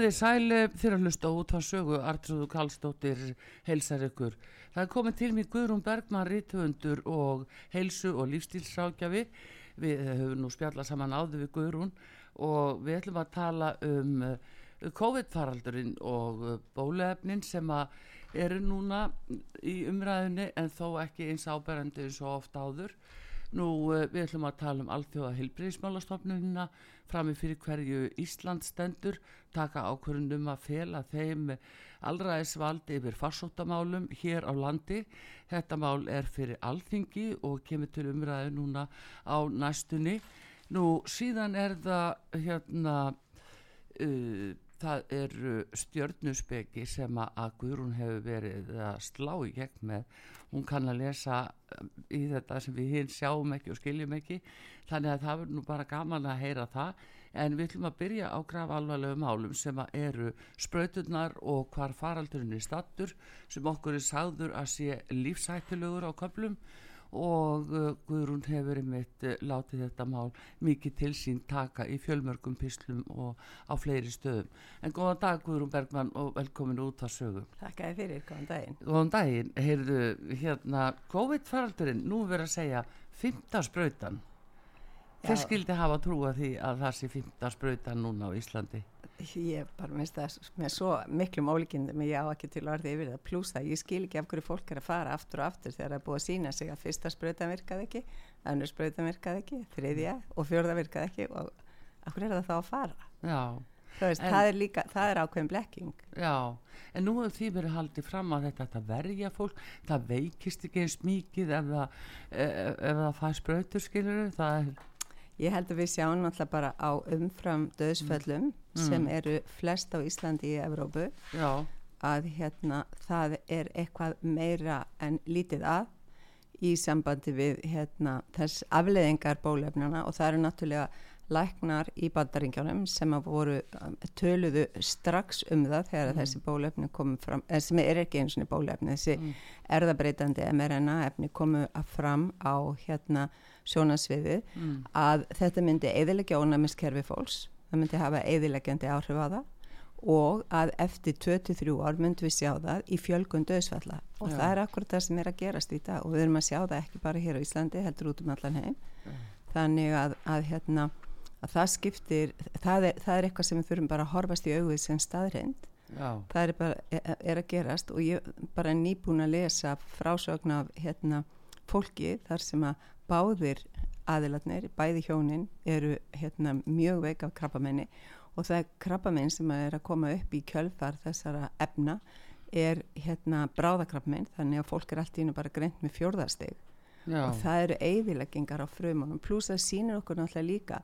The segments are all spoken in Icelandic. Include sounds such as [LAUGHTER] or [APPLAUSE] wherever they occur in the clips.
Komið þið sæli fyrir að hlusta út á sögu Artrúðu Kallstóttir heilsar ykkur. Það er komið til mig Guðrún Bergman, rítuundur og heilsu og lífstílsrákjafi. Við höfum nú spjallað saman áður við Guðrún og við ætlum að tala um uh, COVID-faraldurinn og bólefnin sem eru núna í umræðinni en þó ekki eins áberandi eins og ofta áður. Nú við ætlum að tala um alþjóða heilbreyðismálastofnunina framið fyrir hverju Ísland stendur, taka ákvörðunum að fela þeim allraðisvald yfir farsóttamálum hér á landi. Þetta mál er fyrir alþingi og kemur til umræðu núna á næstunni. Nú síðan er það hérna... Uh, það eru stjörnusbeki sem að Guðrún hefur verið að slá í gegn með. Hún kann að lesa um, í þetta sem við hinn sjáum ekki og skiljum ekki. Þannig að það verður nú bara gaman að heyra það. En við ætlum að byrja á graf alvarlegu málum sem að eru spröyturnar og hvar faraldurinn er stattur sem okkur er sagður að sé lífsættilegur á köplum og uh, Guðrún hefur einmitt uh, látið þetta mál mikið til sín taka í fjölmörgum pislum og á fleiri stöðum. En góðan dag Guðrún Bergman og velkomin út að sögum. Takk að fyrir, góðan daginn. Góðan daginn, heyrðu hérna COVID-faraldurinn, nú verður að segja fymtaspröytan. Hver skildi hafa trúa því að það sé fymtaspröytan núna á Íslandi? Ég bara minnst það með svo miklum ólíkindum ég á ekki til orði yfir það. Pluss það ég skil ekki af hverju fólk er að fara aftur og aftur þegar það er búið að sína sig að fyrsta spröytan virkaði ekki önnur spröytan virkaði ekki, þriðja og fjörða virkaði ekki og af hverju er það þá að fara? Já. Veist, en, það, er líka, það er ákveðin blekking. Já, en nú hefur því verið haldið fram að þetta, þetta verja fólk það veikist ekki eins mikið ef það, ef, ef það fær spröytur skilur það er Ég held að við sjáum alltaf bara á umfram döðsföllum mm. sem eru flest á Íslandi í Evrópu Já. að hérna það er eitthvað meira en lítið að í sambandi við hérna þess afleðingar bólefnana og það eru náttúrulega læknar í bandaringjónum sem að voru um, töluðu strax um það þegar mm. þessi bólefni komu fram, eða sem er ekki eins og bólefni, þessi mm. erðabreitandi mRNA efni komu að fram á hérna sjónasviði mm. að þetta myndi eðilegja ónæmiskerfi fólks, það myndi hafa eðilegjandi áhrif á það og að eftir 23 ár myndum við sjá það í fjölgun döðsfalla og Já. það er akkurat það sem er að gerast í dag og við erum að sjá það ekki bara hér á Íslandi heldur út um allan heim Já. þannig að, að hérna að það skiptir, það er, það er eitthvað sem við þurfum bara að horfast í auðvið sem staðreind það er bara, er, er að gerast og ég bara nýbúin að lesa frásögn af hérna fólki þar sem að báðir aðilatnir, bæði hjónin eru hérna mjög veik af krabbamenni og það er krabbamenn sem er að koma upp í kjölfar þessara efna er hérna bráðakrabbamenn þannig að fólk er allt í hennu bara greint með fjórðarsteg og það eru eigðileggingar á frumunum pluss það sínir okkur náttúrulega líka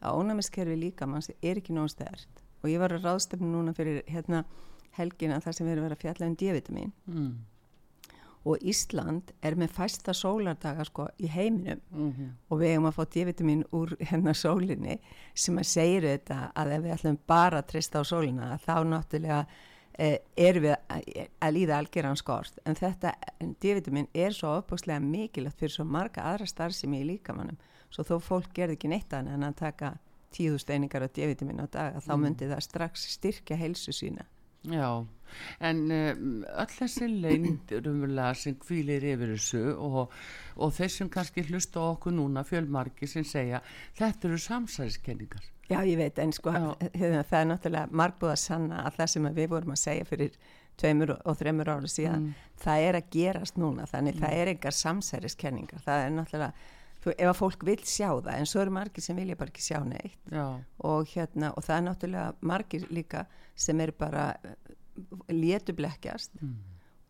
að ónæmiskerfi líka manns er ekki nóg stært og ég var að ráðstöfnu núna fyrir hérna helgina þar sem við erum verið að fjalla um D-vitamin mm. og Ísland er með fæsta sólardaga sko í heiminum. Mm -hmm. og við hefum að fá D-vitamin úr hérna sólinni sem að segja þetta að ef við ætlum bara að trista á sólina þá náttúrulega eh, erum við að, að líða algjörðan skort. En þetta D-vitamin er svo opbúslega mikilvægt fyrir svo marga aðra starfsemi í líkamannum svo þó fólk gerði ekki neitt annað en að taka tíðu steiningar á D-vitamin á dag þá Mm. myndi það strax styrkja heilsu sína Já, en um, öll þessi leind rumurlega sem hvílir yfir þessu og, og þeir sem kannski hlusta okkur núna fjölmarki sem segja þetta eru samsæðiskenningar. Já, ég veit, en sko, hérna, það er náttúrulega margbúð að sanna að það sem að við vorum að segja fyrir tveimur og þreimur ára síðan, Mm. það er að gerast núna, þannig það er engar samsæriskenningar, það er náttúrulega, þú, ef að fólk vil sjá það, en svo eru margir sem vilja bara ekki sjá neitt og hérna, og það er náttúrulega margir líka sem eru bara létublekkjast Mm.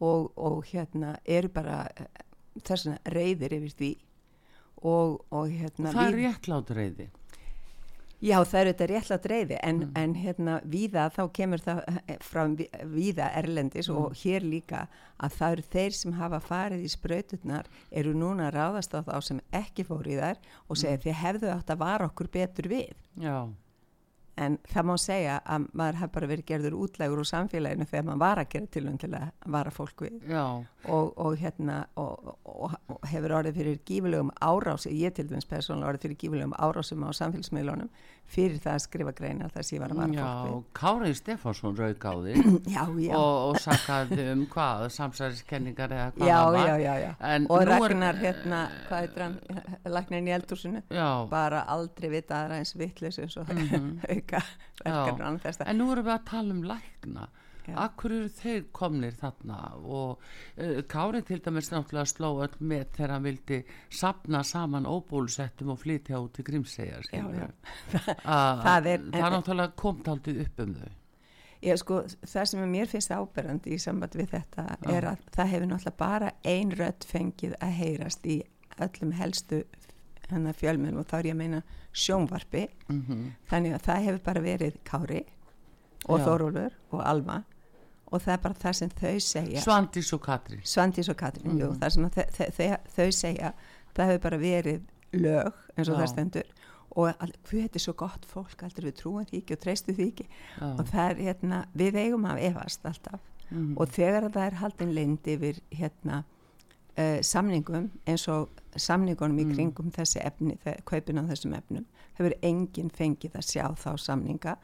og, og hérna eru bara þess vegna reyðir yfir því og, og hérna það er réttlátt reyði. Já, það eru þetta réttlátt reyði en, Mm. en hérna víða þá kemur það eh, frá ví- víða erlendis Mm. og hér líka að það eru þeir sem hafa farið í sprauturnar eru núna að ráðast á þá sem ekki fór í þær og segja Mm. þið hefðu átt að vara okkur betur við Já, en það má segja að maður hef bara verið gerður útlægur úr samfélaginu þegar maður var að gera tilvæm til að vara fólk við. Og, og hérna og, og, hefur orðið fyrir gífulegum árási, ég til dæmis persónulega orðið fyrir gífulegum árásum á samfélagsmiðlunum fyrir það að skrifa greina þar sem ég var að vara já, fólk Kári Stefánsson við [CLEARS THROAT] já, já, og, og sakaði um hvað, samsæðiskenningar eða hvað já, það var. já, já, já. En og nú er- Ragnar hérna, hvað heitir hann Ragnar í eldúsinu Já, bara aldrei vita aðra eins vitlis eins og [LAUGHS] auka verkefni og annað þess en nú erum við að tala um lækna. Akkur eru þeir komnir þarna og uh, Kári til dæmis náttúrulega sló öll með þegar hann vildi sapna saman óbólusettum og flytja út til já. Að- [LAUGHS] [LAUGHS] Það er- náttúrulega komt aldrei upp um þau. Já, sko, það sem mér finnst áberandi í samband við þetta Já. er að það hefur náttúrulega bara ein rödd fengið að heyrast í öllum helstu hennar fjölminn og þá er ég að meina sjónvarpi Mm þannig að það hefur bara verið Kári og. Þórólfur og Alma og það er bara það sem þau segja Svandís og Katrín. Svandís og Katrín, jú, Mhm. það sem þau, þau, þau, segja það hefur bara verið lög eins og Já. það stendur og hvað er svo gott fólk aldrei við trúum því ekki og treystu því ekki Já. og það er hérna, við eigum af efast alltaf Mhm. og þegar það er haldin lind yfir hérna uh, samningum eins og samningunum í Mm. kringum þessi efni, kaupin á þessum efnum hefur enginn fengið að sjá þá samninga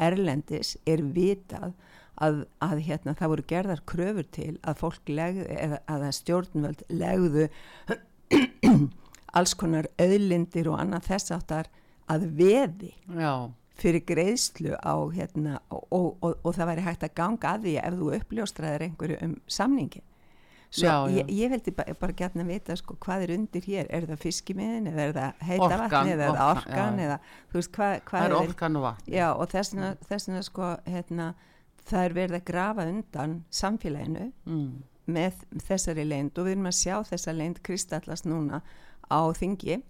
Erlendis er vitað að, að hérna, það voru gerðar kröfur til að fólk legðu, eða að stjórnvöld legðu [CLEARS THROAT] alls konar auðlindir og annað þess áttar að veði Já, fyrir greiðslu á hérna og, og, og, og það væri hægt að ganga að því ef þú uppljóstraðir einhverju um samningi svo Já, já. Ég, ég vildi bara, bara gætna vita sko, hvað er undir hér, er það fiskimiðin eða er það heita vatni eða er það orkan, eða þú veist hvað, hvað er verið- orkan og vatn. já og þessina, þessina sko hérna, það er verið að grafa undan samfélaginu Mm. með þessari leind og við erum að sjá þessa leind kristallast núna á þingi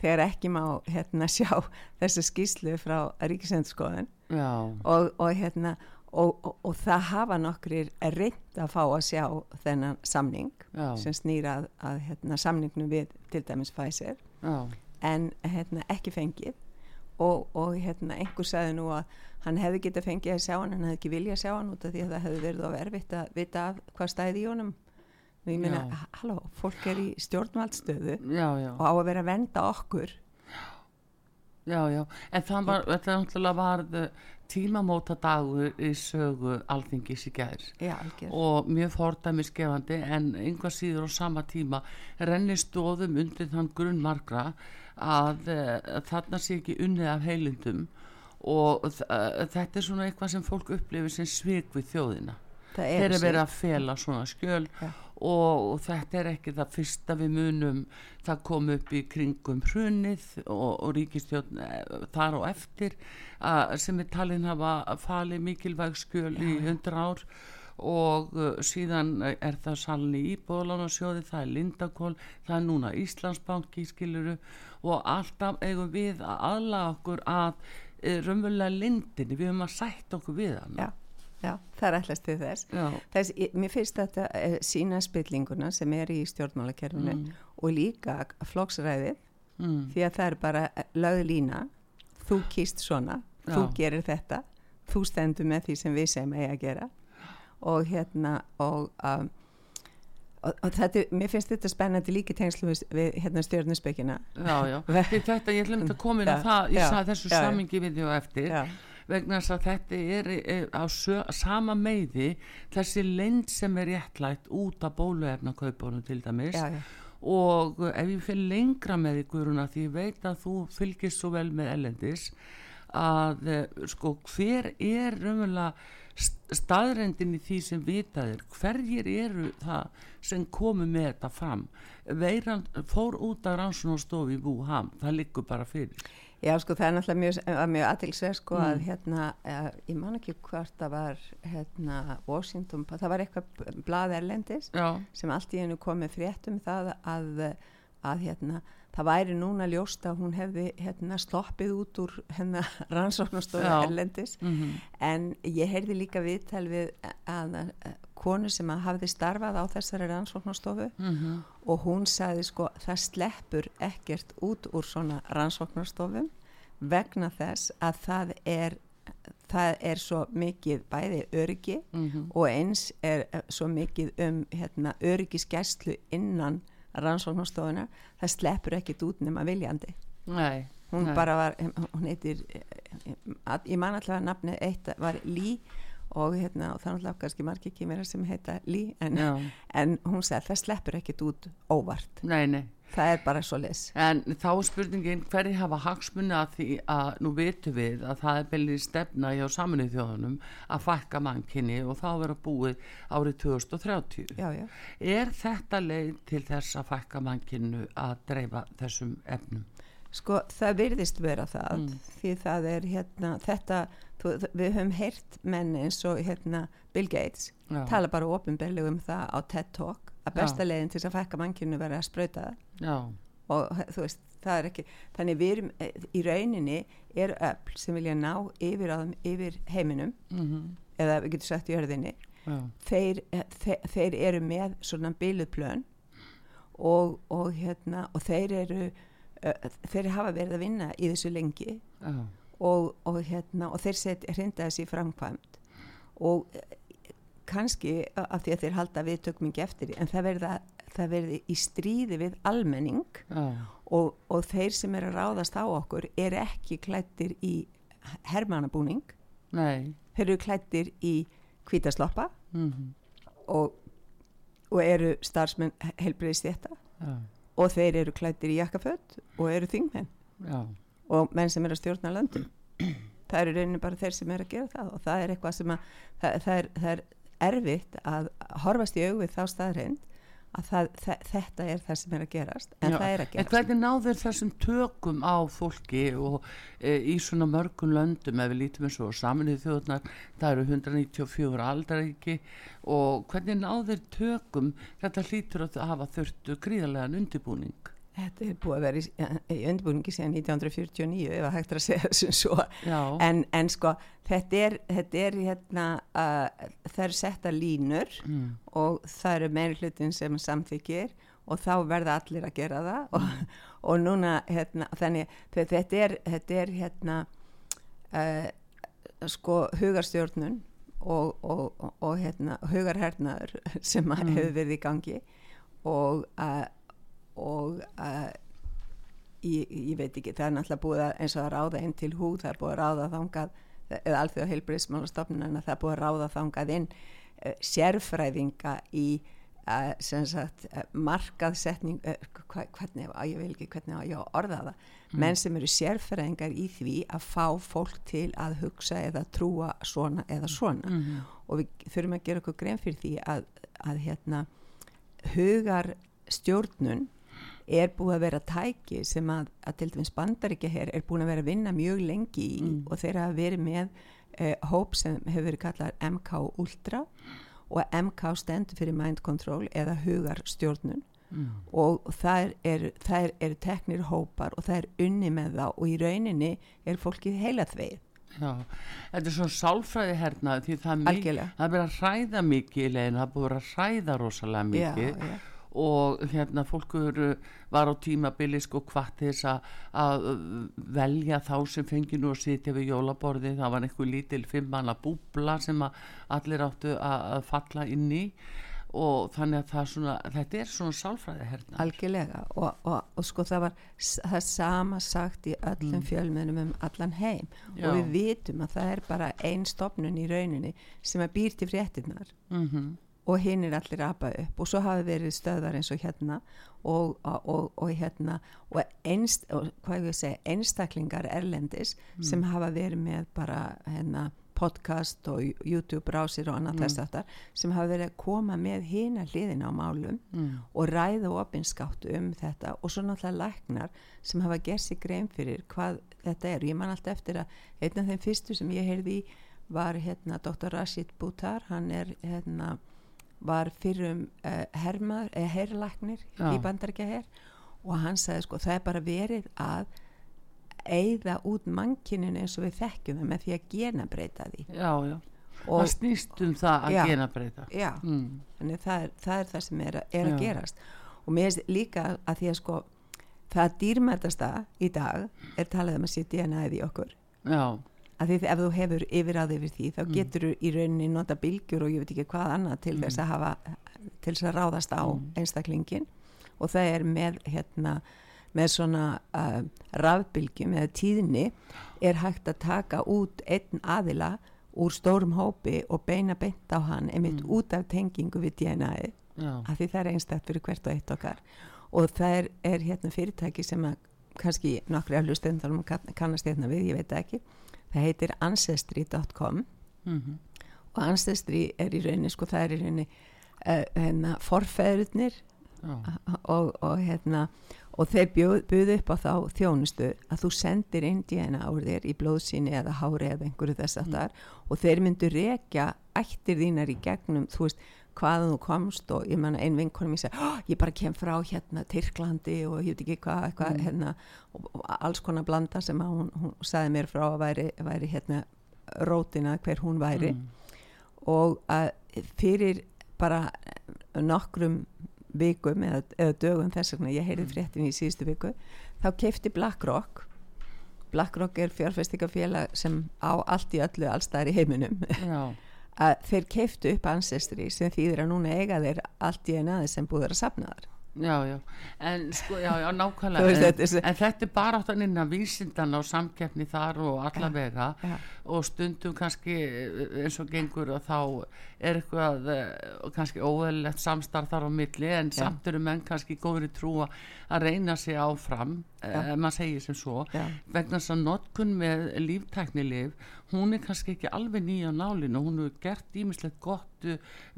þegar ekki má hérna [LAUGHS] sjá þessa skýslu frá Ríkisendskoðun og, og hérna og, og, og það hafa nokkrir reynd að fá að sjá þennan samning já, sem snýra að, að hérna, samningnum við til dæmis Pfizer. Já, en hérna, ekki fengið. Og, og hérna, einhver sagði nú að hann hefði getað fengið að sjá hann hann hefði ekki viljað sjá hann út af því að það hefði verið of erfitt að vita af hvað stæði í honum. Og ég Já. halló, fólk er í stjórnvaldstöðu já, já, og á að vera að venda okkur. Já, já, en það var, þetta náttúrulega varð tímamóta dagur í sögu alþingis í algjör. Og mjög fordæmisgefandi en einhvað síður á sama tíma renni stóðum undir þann grunn margra að uh, þarna sé ekki unnið af heilundum og uh, þetta er svona eitthvað sem fólk upplifir sem svik við þjóðina. Þeir eru verið að fela svona skjöl Já. Og, þetta er ekki það fyrsta við munum. Það kom upp í kringum hrunið og, og ríkistjórn eh, þar og eftir að, sem er talin hafa falið mikilvæg skjöl í hundra ár. Og uh, síðan er það salni íbúðlánarsjóði, það er Lindakól það er núna Íslandsbanki skiluru og alltaf eigum við að aðlaga okkur að uh, raunverulega lindinni, við höfum að sætta okkur við hann já, já, það er allast til þess. Þess, ég, mér finnst þetta uh, sína spillinguna sem er í stjórnmálakerfinu og líka flokksræðið Mm. því að það er bara lögð lína þú kýst svona, þú Já. gerir þetta þú stendur með því sem við sem eiga að gera og hérna og um, og, og þetta, mér finnst þetta spennandi líki tengslu við, hérna stjórnusbyggina Já, já, [LAUGHS] þetta, ég ætlum að koma inn á það í Já, sa- þessu já. samingi við því og eftir Já. Vegna þess að þetta er e, á sö, sama meiði þessi lend sem er réttlætt út af bóluefnakaupunum til dæmis. Já, já. og ef ég fyrir lengra með Guðruna því ég veit að þú fylgist svo vel með ellendis að eh, sko hver er raunverulega st- staðrendin í því sem vitaðir hverjir eru það sem komu með þetta fram? Veiran fór út af rannsónastofi í Wuhan, það liggur bara fyrir Já, sko, það er náttúrulega mjög, var mjög aðtilsverð, sko, að hérna, uh, ég man ekki hvort það var, hérna, Washington, það var eitthvað blað erlendis já, sem allt í hennu kom með fréttum það að, að, hérna, það væri núna ljóst að hún hefði, hérna, sloppið út úr, hérna, [LAUGHS] rannsóknastofu erlendis, mm en ég heyrði líka viðtal við að, að konu sem að hafði starfað á þessari rannsóknastofu -hmm. og hún sagði sko það sleppur ekkert út úr svona rannsóknarstofum vegna þess að það er það er svo mikið bæði öryggi Mhm. og eins er eh, svo mikið um hérna, öryggisgæslu innan rannsóknarstofuna það sleppur ekkert út nema viljandi nei, hún nei. bara var, hún heitir að, ég man alltaf að nafnið eitt var Lý og hérna og er alltaf kannski margir kýmera sem heita Lý en, en hún sagði það sleppur ekkert út óvart nei, nei það er bara svo les En þá er spurningin hverju hafa hagsmunni að því að nú vitum við að það er bellið stefna hjá saminuð þjóðunum að fækka mannkinni og þá vera búið árið 2030. já, já. Er þetta leið til þess að fækka mannkinnu að dreifa þessum efnum? sko það virðist vera það Mm. því það er hérna þetta, þú, við höfum heyrt menn eins og hérna Bill Gates Já. tala bara ofinberlega um það á TED Talk að Já. besta leiðin til þess að fækka mannkinu vera að sprauta það. Já, og þú veist, það er ekki þannig við erum, eh, í rauninni eru öll sem vilja ná yfir, á, yfir heiminum mm eða við getum sagt jörðinni. Já, þeir, eh, þeir, þeir eru með svona biluplön og, og hérna og þeir eru uh, þeir hafa verið að vinna í þessu lengi. Já, og, og hérna og þeir set, hrinda þessi framkvæmt og eh, kannski af því að þeir halda við tökum ekki eftir en það verða það verði í stríði við almenning já, og, og þeir sem eru að ráðast á okkur eru ekki klættir í hermannabúning. Nei, þeir eru klættir í hvítasloppa mm og, og eru starfsmenn heilbreyðist þetta já, og þeir eru klættir í jakkaföld og eru þingmenn. Já, og menn sem eru að stjórna löndum. Það eru rauninni bara þeir sem eru að gera það og það er eitthvað sem að það, það, er, það er erfitt að horfast í augvið þá staðreind að það, þetta er það sem er að gerast en Já, það er að En gerast. hvernig náður þessum tökum á fólki og e, í svona mörgum löndum ef við lítum eins og saminuð þjóðnar það eru 194 aldaríki og hvernig náður tökum þetta hlýtur að hafa þurftu gríðarlegan undirbúning Þetta er búið að vera í, í undirbúningi síðan 1949 ef að hægt er að segja þessum svo. En, en sko þetta er, þetta er hérna uh, það eru setta línur mm, og það eru meiri hlutin sem samþykir og þá verða allir að gera það. Og, og núna hérna, þannig þe- þetta er, þetta er hérna uh, sko hugarstjórnun og, og, og, hérna hugarhernaður [LAUGHS] sem mm. hefur verið í gangi og uh, og uh, ég, ég veit ekki, það er náttúrulega búið að eins og að ráða inn til húð, það er búið að ráða þangað eða alþjóða heilbriðsmálastofnun en það er búið að ráða þangað inn uh, sérfræðinga í uh, sem sagt markaðsetning hva, hvernig, á, ég vil ekki hvernig á ég á að orða það menn sem eru sérfræðingar í því að fá fólk til að hugsa eða trúa svona eða svona. Mhm, og við þurfum að gera okkur grein fyrir því að, að hérna hugar stjórnun er búið að vera tæki sem að, að til dæmis bandaríkja hér er búin að vera að vinna mjög lengi í Mm. og þeir hafa verið með eh, hóp sem hefur verið kallar MK Ultra og MK stendur fyrir Mind Control eða hugar stjórnun mm, og það er, er, er teknir hópar og það er unni með þá og í rauninni er fólkið heila þveið já Þetta er svona sálfræði hernaði því það er, er verið að hræða mikið leginu, það er búið að hræða rosalega mikið. já, já. Og hérna fólkur var á tímabili sko hvað þess að, velja þá sem fengi nú að sitja við jólaborði það var einhver lítil fimmana búbla sem allir áttu að, falla inn í og þannig að svona, þetta er svona sálfræði herna algjörlega og, og, og sko það var það sama sagt í öllum mm. fjölmennum um allan heim Já. og við vitum að það er bara einn stopnun í rauninni sem er býrt í fréttinnar mm -hmm. Og hinn er allir apa upp og svo hafi verið stöðar eins og hérna og, og hérna og einst, segja, einstaklingar erlendis mm. sem hafa verið með bara hérna podcast og YouTube rásir og annað mm. þess aftar sem hafa verið að koma með hína hliðin á málum mm. og ræða opinskátt um þetta og svo náttúrulega læknar sem hafa gert sig grein fyrir hvað þetta er og ég man alltaf eftir að einn af þeim fyrstu sem ég heyrði í var hérna Dr. Rashid Buttar hann er hérna var fyrrum uh, herrmaður, eða herrlæknir í bandarækja herr og hann sagði sko það er bara verið að eigða út mannkyninu eins og við þekkjum það með því að genabreita því. Já, já, og það snýst um það að já, genabreita já, mm. þannig það er, það er það sem er, er að gerast. Og mér finnst líka að því að sko það dýrmætasta í dag er talað um að setja DNA-ið í okkur. Já að því ef þú hefur yfiráð yfir því þá mm. getur þú í rauninni nota bylgjur og ég veit ekki hvað annað til mm. þess að hafa til þess að ráðast á mm. einstaklingin og það er með hérna með svona uh, rafbylgjum eða tíðni er hægt að taka út einn aðila úr stórum hópi og beina beint á hann einmitt mm. út af tengingu við DNA-ið af því það er einstaktt fyrir hvert og eitt okkar og það er, er hérna fyrirtæki sem að kannski nokkri að hlustendalum kannast hérna við, ég veit ekki það heitir ancestry.com mm -hmm. og ancestry er í rauninni sko það er í rauninni uh, hérna, forfæðurnir og, og hérna og þeir buðu upp á þá þjónustu að þú sendir indíana á þér í blóðsíni eða hári eða einhverju þess að þar mm. og þeir myndu rekja ættir þínar í gegnum þú veist hvaðan þú komst og ég menna ein vinkonum ég segi oh, ég bara kem frá hérna Tyrklandi og ég veit ekki hvað eitthva, mm. hérna, og, og alls konar blanda sem hún, hún sagði mér frá að væri, væri hérna rótina hver hún væri mm. og að fyrir bara nokkrum vikum eða, eða dögum þess vegna ég heyrði mm. fréttin í síðustu viku þá keifti BlackRock BlackRock er fjárfæstingafélag sem á allt í öllu allstæðar í heiminum að þeir keiftu upp ancestry sem þýðir að núna eiga þeir allt í einaði sem búður að sapna þar Já, já, en sko, já, já, nákvæmlega. En, þetta en þetta er bara áttan innan vísindan á samkeppni þar og allavega. Ja, ja. og stundum kannski eins og gengur og þá er eitthvað eh, kannski óveðlegt samstarf þar á milli en ja. samt eru menn kannski góður í trúa að reyna sig áfram ef maður segir sem svo. Vegna þess að notkun með líftæknilif hún er kannski ekki alveg nýja nálinu, hún hefur gert ímislegt gott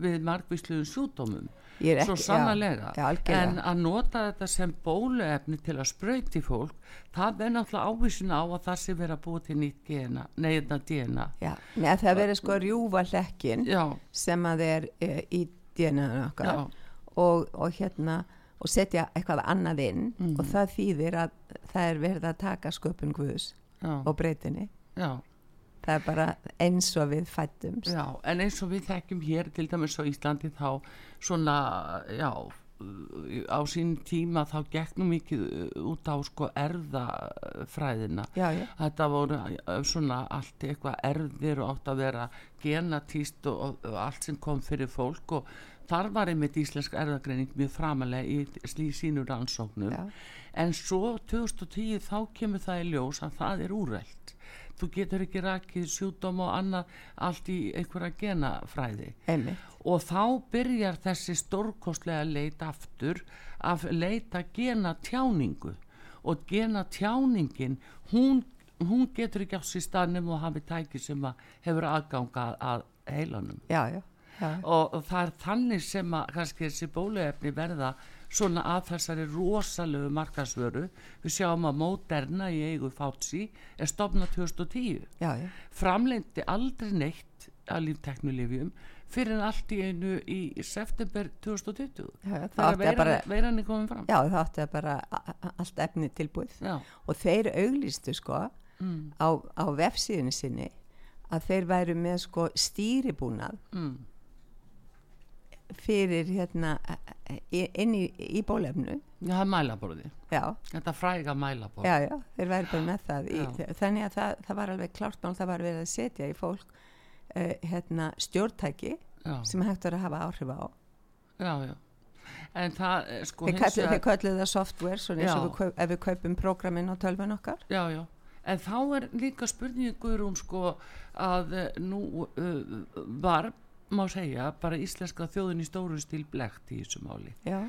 við margvísluðum sjúdómum ekki, svo sannlega já, já, en að nota þetta sem bóluefni til að spröyti fólk það er náttúrulega ávísin á að það sé verið að búa til nýtt gena, neyðna DNA Já, Nei, það verið sko að rjúfa hlekkin sem að er e, í DNA-un okkar og, og hérna og setja eitthvað annað inn mm. og það þýðir að það er verið að taka sköpun Guðs og breytinni. Já það er bara eins og við fættum Já, en eins og við þekkjum hér til dæmis á Íslandi þá svona, já á sín tíma þá gegnum mikið út á sko erðafræðina já, já. þetta voru svona allt eitthvað erðir og átt að vera genatíst og, og allt sem kom fyrir fólk og þar var einmitt íslensk erðagreining mjög framalega í, í sínur ansóknum já. en svo 2010 þá kemur það í ljós að það er úrælt þú getur ekki rakið sjúdóm og annað allt í einhverja genafræði Enni. og þá byrjar þessi stórkostlega leit aftur að leita genatjáningu og genatjáningin hún, hún getur ekki á sér stannum og hafi tæki sem hefur aðgangað að heilanum já, já, já. Og, og það er þannig sem að kannski þessi bóluefni verða svona að þessari rosalegu markasvöru við sjáum að Moderna í eigu Fátsi er stopnað 2010 já, já. framleindi aldrei neitt að lífteknulifjum fyrir en allt í einu í september 2020 já, það er að veiran er komið fram. Já það átti að bara allt efni tilbúið. Og þeir auglistu sko mm. á, á vefsíðinu sinni að þeir væru með sko stýribúnað mm fyrir hérna inn í, í bólefnu Já, það er mælaborði Já. Þetta fræga mælaborði Já, já, þeir væri bara með það í, þannig að það, það var alveg klárt mál það var verið að setja í fólk uh, hérna, stjórntæki sem hægt var að hafa áhrif á. Já, já. En það, eh, sko Þeir hins kallu- það software, svona eins og við kaup, ef við kaupum prógramin á tölvun okkar. já, já. En þá er líka spurningur um sko að eh, nú uh, var, má segja bara íslenska þjóðin í stóru stíl blekt í þessu máli. Já,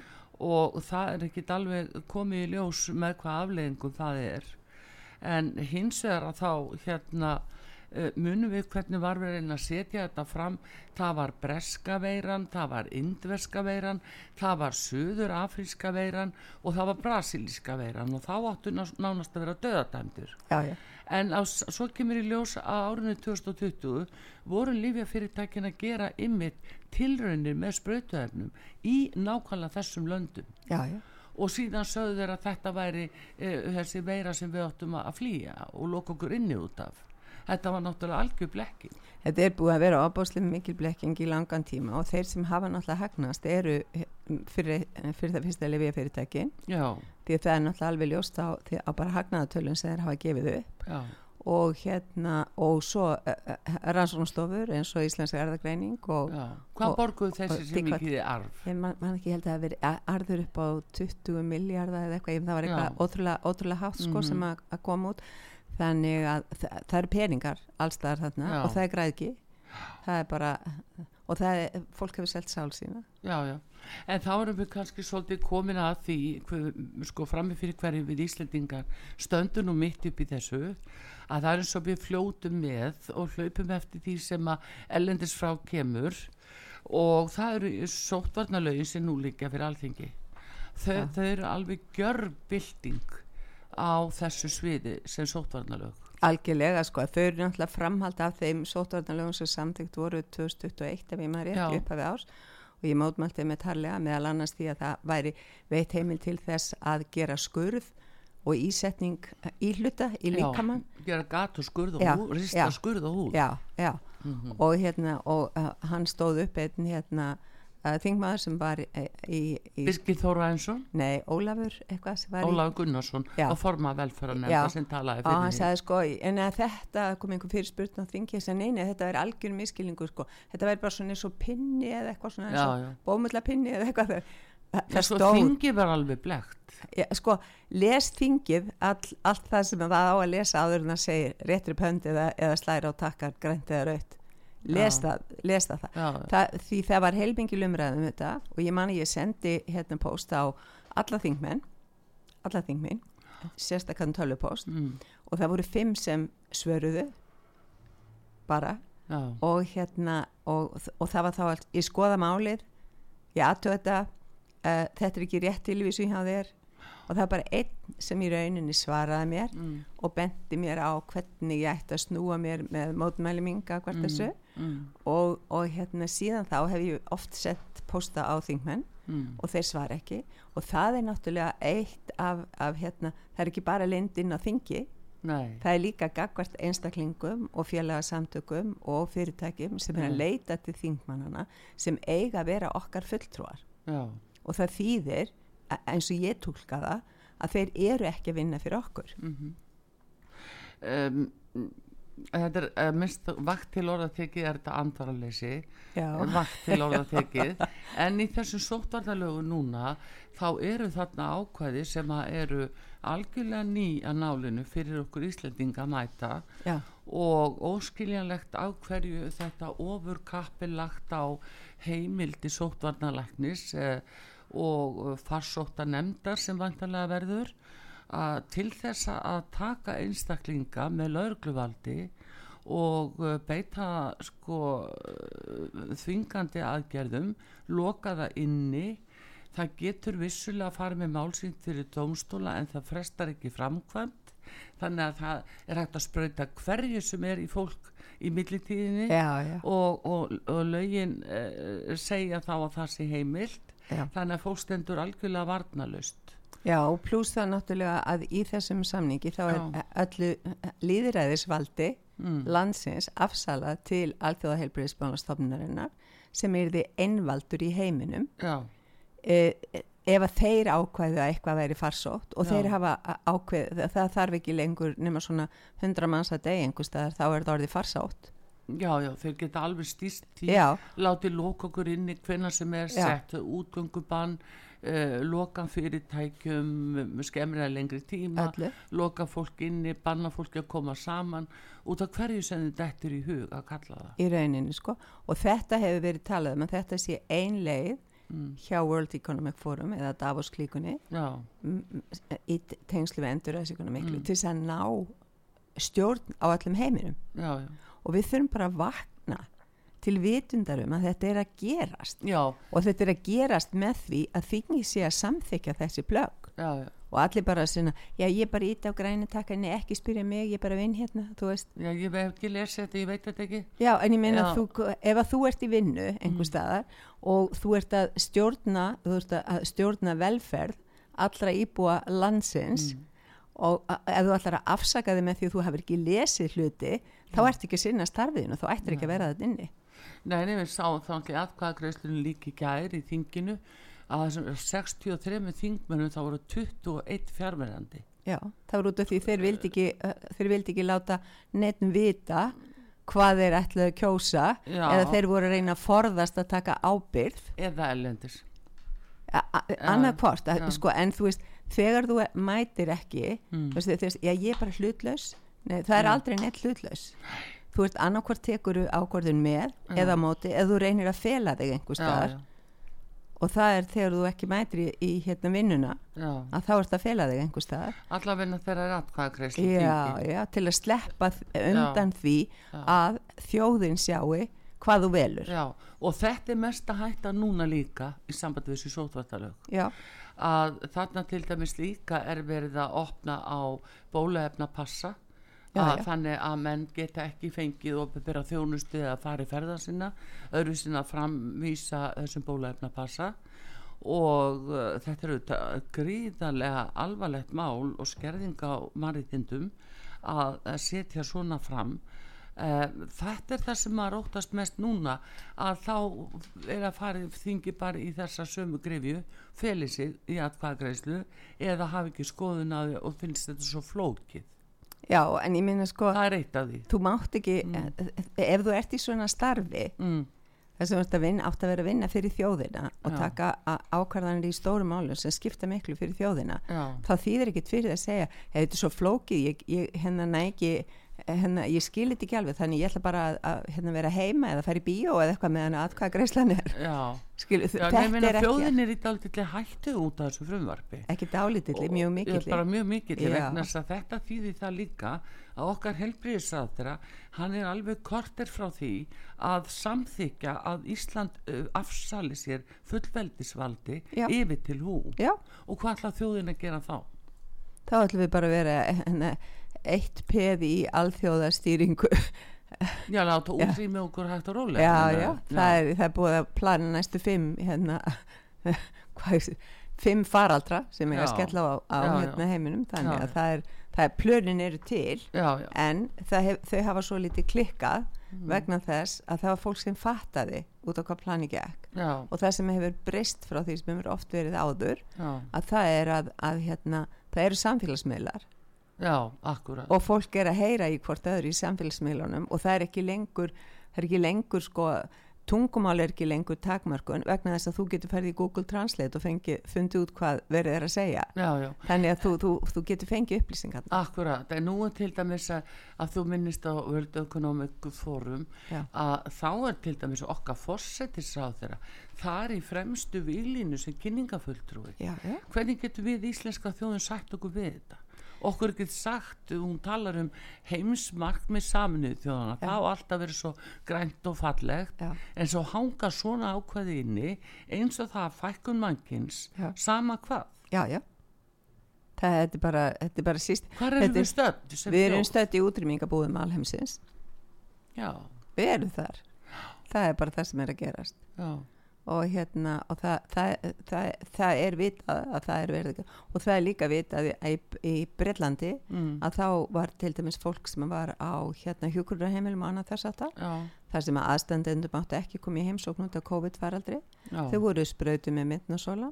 og það er ekkit alveg komið í ljós með hvað afleðingum það er. En hins vegar að þá hérna uh, munum við hvernig var við reyna að setja þetta fram. Það var breska veiran, það var indverska veiran, það var söður afríska veiran og það var brasilíska veiran. Og þá áttu ná- nánast að vera döðadæmdir já, já. En á, svo kemur í ljós að árinu 2020 voru lífjafyrirtækin að gera ymmit tilraunir með sprautuefnum í nákvæmlega þessum löndum. Já, já. og síðan sögðu þeir að þetta væri e, þessi veira sem við áttum að flýja og loka okkur inni út af. Þetta var náttúrulega algjör blekking. Þetta er búið að vera ábáslega mikil blekking í langan tíma og þeir sem hafa náttúrulega hagnast eru fyrir, fyrir það fyrsta já, því að það er náttúrulega alveg ljóst á, á bara hagnaðatölun sem þeir hafa gefið upp. Já, og hérna og svo uh, rannsóknstofur eins og Íslensk erðagreining og hvað og- borguðu og þessi sem mikið er arf? Ég man, man ekki held að það hafi verið arður upp á 20 miljardar eða eitthvað, það var eitthvað ótrúlega, ótrúlega hátt sko Mhm. sem að, að koma út. Þannig að það, það eru peningar allstaðar þarna Já. og það er græðki það er bara og það er, fólk hefur selt sál sína. Já, já, en þá erum við kannski svolítið komin að því hver, sko frammi fyrir hverju við Íslendingar stöndum nú mitt upp í þessu að það er eins og við fljótum með og hlaupum eftir því sem að ellendis frá kemur. Og það eru sóttvarnalögin sem nú líka fyrir alþingi. Þau, Já. þau eru alveg gjörbilding á þessu sviði sem sóttvarnalög algjörlega sko, þau eru náttúrulega framhald af þeim sótvarnalögum sem samtíkt voru 2021 ef ég maður rétt Já. upp af árs og ég mótmælti með tarlega meðal annars því að það væri veitt heimil til þess að gera skurð og ísetning í hluta í líkamann já, gera gat og skurð og Já, húð rista já. skurð og húð já, já, Mhm. og hérna og uh, hann stóð upp einn hérna þingmaður sem var í, í, í Birgir Þóra Einsson nei, Ólafur eitthvað sem var í Ólafur Gunnarsson Já. og forma velferðarnefnda Já. sem talaði og fyrir því sagði sko, en þetta kom einhver fyrirspurn á þingi að neina, þetta er algjör miskilningur sko, þetta verður bara svona eins og pinni eða eitthvað svona eins Já, og já. bómulla pinni eða eitthvað það, það, það stóð, þingi var alveg blekt ja, sko, les þingið all, allt það sem það á að lesa áður en það segir réttri pönd eða, eða slæri á takkar, grænt eða raut les, Já. það, það. já, það því það var heilmingil umræðum þetta og ég mani ég sendi hérna post á alla þingmenn alla þingmenn sérstakann tölvupóst mm, og það voru fimm sem svöruðu bara já, og hérna og, og það var þá allt, ég skoða málið ég aðtöða þetta uh, þetta er ekki rétt tilvísu hjá þér og það var bara einn sem í rauninni svaraði mér mm, og benti mér á hvernig ég ætti að snúa mér með mótmæli minga hvert Mm. þessu mm, og, og hérna síðan þá hef ég oft sett posta á þingmenn mm, og þeir svara ekki. Og það er náttúrulega eitt af, af hérna, það er ekki bara lindinn á þingi. Nei, það er líka gagvart einstaklingum og félagasamtökum og fyrirtækjum sem er að Mm. leita til þingmannana sem eiga að vera okkar fulltrúar. Já, og það þýðir eins og ég tólka það að þeir eru ekki að vinna fyrir okkur. Mhm. Um, þetta er uh, minnst vakt til orðatekið er þetta andaraleysi Já, vakt til orðatekið. [LAUGHS] En í þessum sóttvarnalögu núna þá eru þarna ákvæði sem að eru algjörlega ný að nálinu fyrir okkur Íslendinga að mæta. Já, og óskiljanlegt á hverju þetta ofur kappi lagt á heimildi sóttvarnalæknis eh, og farsótta nefndar sem vantarlega verður að til þess að taka einstaklinga með laurugluvaldi og eh, beita sko eh, þvingandi aðgerðum loka það inni það getur vissulega að fara með málsýnt fyrir dómstóla en það frestar ekki framkvæmt. Þannig að það er hægt að sprauta hverju sem er í fólk í millitíðinni já, já, og, og, og lögin uh, segja þá að það sé heimilt. Já. þannig að fólk stendur algjörlega varnalust Já, pluss það náttúrulega að í þessum samningi þá er Já. öllu líðræðisvaldi mm. landsins afsalað til alþjóðaheilbriðisbjörnastofnunarinnar sem er því einvaldur í heiminum já, e, ef að þeir ákvæðu að eitthvað væri farsótt og Já. þeir hafa ákveð það þarf ekki lengur nema svona hundra manns að degi einhver staðar þá er það orðið farsótt Já, já, þeir geta alveg stýst því, Já. látið loka okkur inni hvenna sem er Já. sett útgöngubann, uh, loka fyrirtækjum með skemmri að lengri tíma, Öllu. loka fólk inni, banna fólki að koma saman, út af hverju sem þið dettur í hug að kalla það. í rauninni sko og þetta hefur verið talað um að þetta sé ein leið Mm. hjá World Economic Forum eða Davos klíkunni í tengslu við endurræðsíkuna miklu Mm. til þess að ná stjórn á allum heiminum já, já, og við þurfum bara að vakna til vitundarum að þetta er að gerast já, og þetta er að gerast með því að þingi sé að samþykja þessi já, og allir bara svona, já ég er bara ít á græni takkanni, ekki spyrja mig, ég er bara vinn hérna já, ég hef ekki lesið þetta, ég veit þetta ekki. já en ég meina Já. þú, ef að þú ert í vinnu einhver Mm. staðar og þú ert að stjórna þú ert að stjórna velferð allra íbúa landsins Mm. og ef þú ætlar að afsaka þig með því að þú hefur ekki lesið hluti þá ert ekki að sinna starfiðinu, þá ættir ekki að vera þetta inni Nei, nei, við sáum þá ekki atkvæðagreislunum líki gær í þinginu að þessum 63 þingmennum þá voru 21 fjárverðandi. Já, það var út af því þeir vildi ekki, uh, þeir vildi ekki láta neitt vita hvað þeir ætlaðu að kjósa Já. eða þeir voru að reyna að forðast að taka ábyrð Eða ellendis. annað hvort, sko, en þú veist þegar þú mætir ekki Mm. þú veist, þú veist, já ég er bara hlutlaus Nei, það er Já. aldrei neitt hlutlaus þú veist annarkvort tekur þú ákvörðun með Já. eða móti, eða þú reynir að fela þig einhver staðar og það er þegar þú ekki mætir í, í hérna vinnuna já. að þá ert að fela þig einhver staðar Allavegna þeirra er þingi. já, til að sleppa undan því að þjóðin sjáu hvað þú velur Já, og þetta er mest að hætta núna líka í sambandi við þessi sótvartalög. já, Að þarna til dæmis líka er verið að opna á bólaefna passa. Já, að já. þannig að menn geta ekki fengið og byrja þjónustu eða fara í ferða sinna öðru sinna framvísa þessum bólaefna passa og uh, þetta er auðvitað gríðarlega alvarlegt mál og skerðing á mariðindum að, að setja svona fram. Uh, þetta er það sem maður óttast mest núna að þá er að fara þingi bara í þessa sömu grifju feli sig í atkvæðagreislu eða hafi ekki skoðun að og finnst þetta svo flókið já, en ég minna sko það er eitt af því þú mátt ekki, ef þú ert í svona starfi mm. þess að þú ert að vinna, átt að vera að vinna fyrir þjóðina og Já. taka ákvarðanir í stórum málum sem skipta miklu fyrir þjóðina Já. þá þýðir ekkit fyrir að segja ef þetta er svo flókið, ég, ég, hérna næ ekki hérna, ég skil þetta ekki alveg þannig ég ætla bara að, að hérna, vera heima eða fara í bíó eða eitthvað meðan að hvað greiðslan er. Já, skil, Já þetta er ekki, þjóðin er í dálítið hættu út af þessu frumvarpi. Ekki dálítill, mjög Ég mikill bara mjög mikill þetta þýðir það líka að okkar helbriðisráðra hann er alveg kortir frá því að samþykja að Ísland afsali sér fullveldisvaldi Já. yfir til hú. Já, og hvað ætla þjóðin að gera þá? þá ætlum við bara að vera hérna, eitt peð í alþjóðastýringu Já, láta útrými okkur hægt og rólega já, já, að- það er, það er búið að plana næstu fimm hérna, [LAUGHS] hvað, fimm faraldra sem er að Já. skella á, á Já, já. hérna, heiminum þannig Já, að já. það er, það er plönin eru til já, já, en hef, þau hafa svo lítið klikkað Mm. vegna þess að það var fólk sem fattaði út á hvað plani gekk já, og það sem hefur breyst frá því sem hefur oft verið áður já, að það er að, að hérna, það eru samfélagsmiðlar já, akkurat. Og fólk er að heyra í hvort öðru í samfélagsmiðlunum og það er ekki lengur það er ekki lengur sko tungumál er ekki lengur takmarkun vegna þess að þú getur ferðið í Google Translate og fengi, fundið út hvað verið er að segja. Já, já, þannig að þú, þú, þú getur fengið upplýsingar Akkurat, en nú til dæmis að, að þú minnist á World Economic Forum Já. að þá er til dæmis okkar fórsetisráð þeirra það er í fremstu výlínu sem kynningafulltrúi já, já. hvernig getur við íslenska þjóðin sagt okkur við þetta okkur getur sagt, hún talar um heimsmark með saminuð þjóðana, Já. það á alltaf verið svo grænt og fallegt Já. en svo hanga svona ákveði inni eins og það að fækkun mannkins Já. sama hvað já, já. Það er bara, þetta er bara síst Hvar erum við stödd? við erum stödd í útrýmingabúðum alheimsins Já, við erum þar það er bara það sem er að gerast já, og hérna og það, það, það, það er vitað að það er verið og það er líka vitað í, í, Breitlandi mm. að þá var til dæmis fólk sem var á hérna hjúkurarheimilum og annað þess að það þar sem að aðstandendum átti ekki komið í heimsókn út af COVID-faraldri. Þau voru sprautu með myndnasóla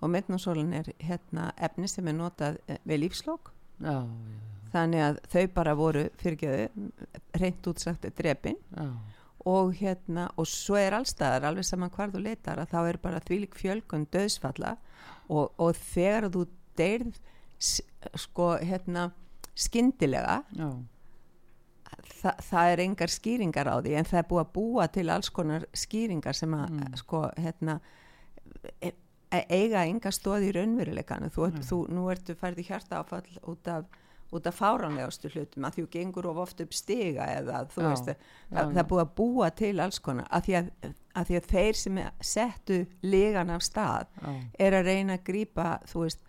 og myndnasólan er hérna efni sem er notað eh, við lífslokk þannig að þau bara voru fyrirgeðu reynd útsagt drepin. Já, og hérna og svo er allstaðar alveg saman hvar þú leitar að þá er bara þvílik fjölgun döðsfalla og, og þegar þú deyrð sko hérna skyndilega já, þa það er engar skýringar á því en það er búið að búa til alls konar skýringar sem að Mm. sko hérna e e eiga enga stóð í raunveruleikanu þú, Nei. þú, nú ertu færði hjarta áfall út af, út af fáránlegastu hlutum að þú gengur of oft upp stiga eða þú Já, veist það, já, það er búið að búa til alls konar að því að, að því að þeir sem settu legan af stað já, er að reyna að grípa þú veist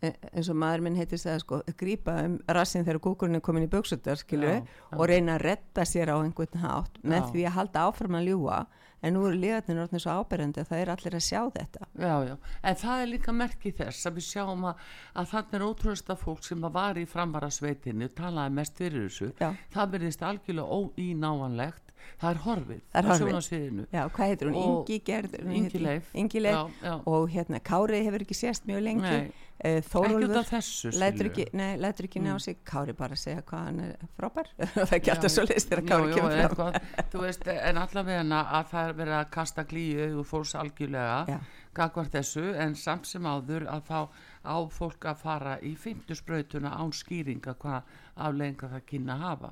e- eins og maður minn heitir það sko, grípa um rassin þegar kúkurinn er komin í buksutar skilju Já, já. og reyna að redda sér á einhvern hátt með Já. því að halda áfram að ljúa en nú eru liðarnir orðin svo áberandi að það er allir að sjá þetta. Já, já, en það er líka merki þess að við sjáum að, að þannig er ótrúðasta fólk sem var í framvarasveitinu talaði mest fyrir þessu. Já. það verðist algjörlega óínávanlegt það er horfið Það er horfið. Já, hvað heitir hún? Ingi Gerður hún Ingi heitir- Leif. Ingi Leif Já, já. og hérna Kári hefur ekki sést mjög lengi uh, Þórólfur lætur ekki, nei, lætur ekki ná Mm. sig Kári bara að segja hvað hann er frábær [LAUGHS] það Já, svo leist þegar já, Kári já, kemur eitthvað, þú veist, en allavega að það er verið að kasta glíu og fólks algjörlega Já. gagvart þessu en samt sem áður að þá á fólk að fara í fymtusbrautuna án skýringa hvað aflenga það kynna að hafa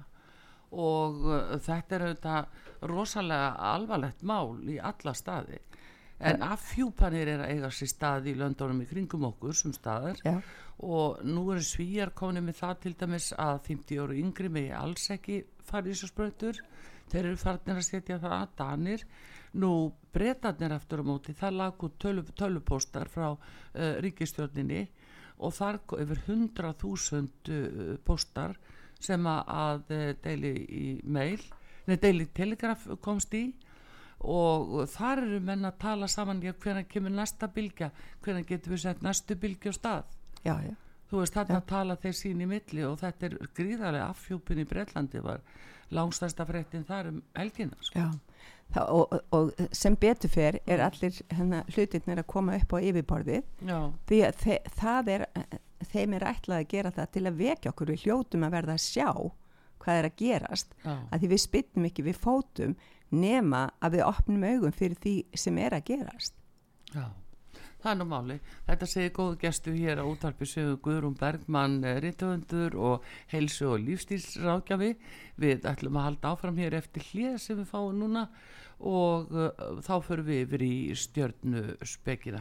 og uh, þetta er auðvitað rosalega alvarlegt mál í alla staði. En affjúpanir er að eiga sér staði í löndunum í kringum okkur sem staðar. Já. og nú eru svíjar komin með það til dæmis að 50 ára yngri megi alls ekki fara í þessu sprautur. Þeir eru farnir að setja það að danir. Nú breytarnir aftur á móti það lag út tölu, tölupóstar frá uh, ríkistjórninni og þar yfir 100.000 uh, póstar sem að, uh, deili í mail nei, deili telegraf komst í og þar eru menn að tala saman já, hvernig kemur næsta bylgja hvernig getum við sett næstu bylgju á stað? Já, já. þú veist þarna tala þeir sín í milli og þetta er gríðarlega affjúpin í Breitlandi var langstæsta fréttin þar um helgina sko. Já, það, og, og, sem betur fer er allir hennar, hlutirnir að koma upp á yfirborðið. Já, því að þe það er þeim er ætlað að gera það til að vekja okkur. Við hljótum að verða að sjá hvað er að gerast já, að því við spyttum ekki við fótum nema að við opnum augum fyrir því sem er að gerast. Já. Það er nú máli, þetta segir góðu gestu hér á útarpi sögu Guðrún Bergmann rittöfundur og heilsu og lífstílsrákjafi við ætlum að halda áfram hér eftir hlið sem við fáum núna og uh, þá förum við yfir í stjörnu spekina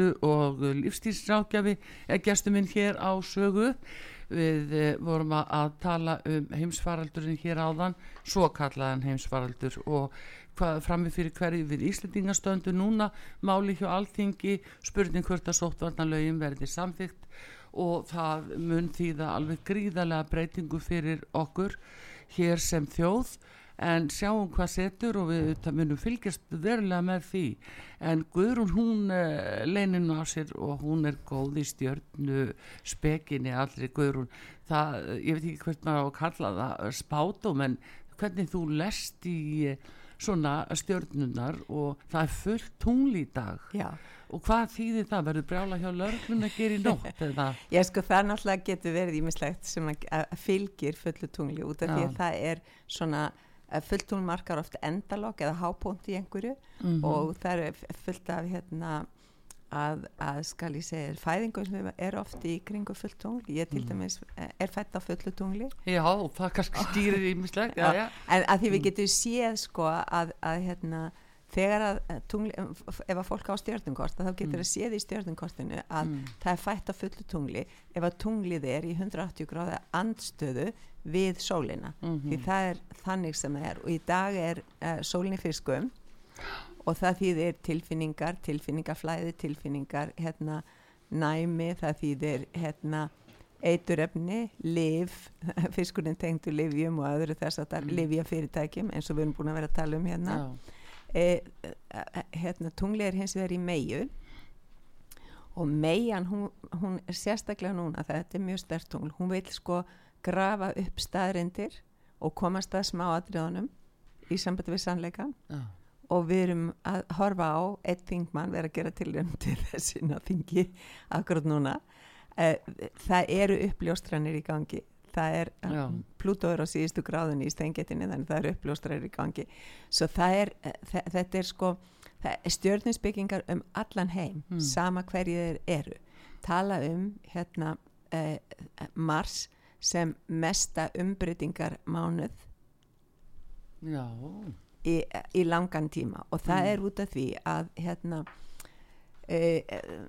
Og lífstílsrákjafi er gestur minn hér á sögu. Við eh, vorum að, tala um heimsfaraldurinn hér áðan svo kallaðan heimsfaraldur og frammi fyrir hverju við Íslendingastöndu núna máli hjá alþingi spurning hvort að sóttvarnalögin verði samþygt og það mun þýða alveg gríðarlega breytingu fyrir okkur hér sem þjóð en sjáum hvað setur og við það munum fylgjast verulega með því en Guðrún hún uh, leinin á sér og hún er góð í stjörnu spekinni allri Guðrún það, ég veit ekki hvort maður á að kalla það spátum en hvernig þú lest í uh, svona stjörnunar og það er fullt tungli í dag Já. og hvað þýðir það? Verður brjála hjá lörglun að gera í nótt eða? [LAUGHS] Já, sko, það náttúrulega getur verið ímislegt sem að, fylgir fullu tungli út af því Já. að það er svona að fullt tungl markar oft endalok eða hápónt í einhverju. Mhm. og það er fullt af hérna að, að skal ég segja fæðingum sem er oft í kringu fullt tungl. Ég til dæmis eh, er fætt á fullu tungli. Já, það kannski stýrir í já. en að því við getum séð sko að, að hérna þegar að eh, tungli, ef að fólk á stjörnungkort þá getur að séð í stjörnungkortinu að Mm. það er fætt á fullu tungli ef að tunglið er í 180 gráða andstöðu við sólina Mhm. því það er þannig sem það er og í dag er uh, sólin í fiskum og það þýðir tilfinningar tilfinningaflæði, tilfinningar hérna næmi, það þýðir hérna eiturefni, liv [LAUGHS] fiskurinn tengdu livjum og öðru þess að það Mm. er livjafyrirtækjum eins og við erum búin að vera að tala um hérna já. E, e, hérna tungli er hins vegar í meiu og meian hún, hún er sérstaklega núna þetta er mjög stert tungl, hún vil sko grafa upp staðrindir og komast að smáadriðunum í sambandi við sannleikan já. og við erum að horfa á eitt þingmann vera að gera tilrönd til þessina þingi akkurat núna. Eh, það eru uppljóstranir í gangi það er, Já. Plútó er á síðustu gráðunni í steingetinni þannig það eru uppljóstranir í gangi svo það er, eh, þe- þetta er sko stjörninsbyggingar um allan heim Mm. sama hverju þeir eru tala um hérna eh, Mars sem mesta umbreytingar mánuð Já, í, í langan tíma og það Mm. er út af því að hérna e,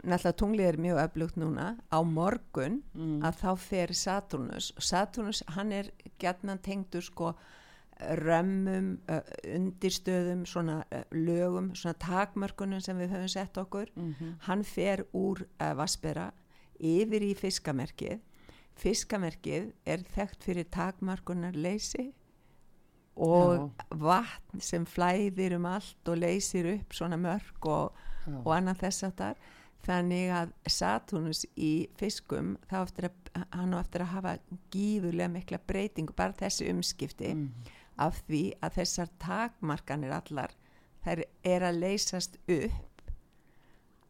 náttúrulega tunglið er mjög öflugt núna. Á morgun mm. að þá fer Saturnus og Saturnus hann er gætnan tengdur sko römmum, undirstöðum svona lögum, svona takmörkunum sem við höfum sett okkur. Mhm. hann fer úr uh, Vaspera yfir í fiskamerkið. Fiskamerkið er þekkt fyrir takmarkunar leysi og vatn sem flæðir um allt og leysir upp svona mörg og, já. og annað þess að þar þannig að Saturnus í fiskum þá eftir að hann á eftir að hafa gífurlega mikla breytingu bara þessi umskipti Mm. af því að þessar takmarkanir allar þær er að leysast upp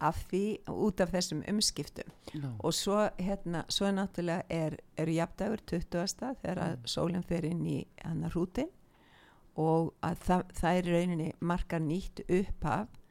af því út af þessum umskiptum Já. og svo hérna, svo náttúrulega er, eru jafndagur 20. þegar að sólinn fer inn í hann að hrútin og að það, það er rauninni margar nýtt upphaf uh,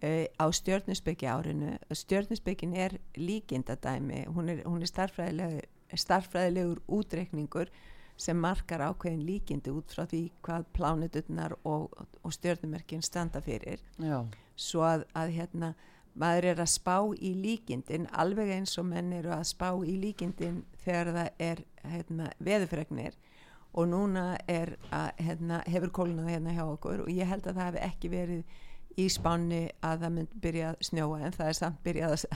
á stjörnusbyggi árinu. Stjörnusbyggin er líkindadæmi. Hún er, hún er starffræðilegur, starffræðilegur útreikningur sem markar ákveðin líkindi út frá því hvað plánuturnar og, og stjörnumerkin standa fyrir. Já. svo að, að hérna maður er að spá í líkindin alveg eins og menn eru að spá í líkindin þegar það er hérna, veðufregnir og núna er að, hérna, hefur kólunað hérna hjá okkur og ég held að það hefði ekki verið í spánni að það mynd byrja að snjóa en það er samt byrjað að,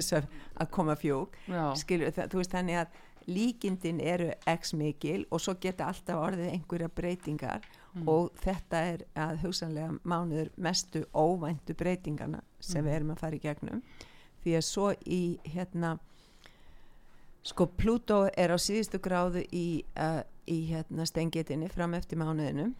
að, að koma fjúk. Já. skilur það, þú veist þannig að líkindin eru x mikil og svo geta alltaf orðið einhverja breytingar og þetta er að hugsanlega mánuður mestu óvæntu breytingarna sem við erum að fara í gegnum. Því að svo í hérna sko Plútó er á síðustu gráðu í, uh, í hérna stengitinni fram eftir mánuðinu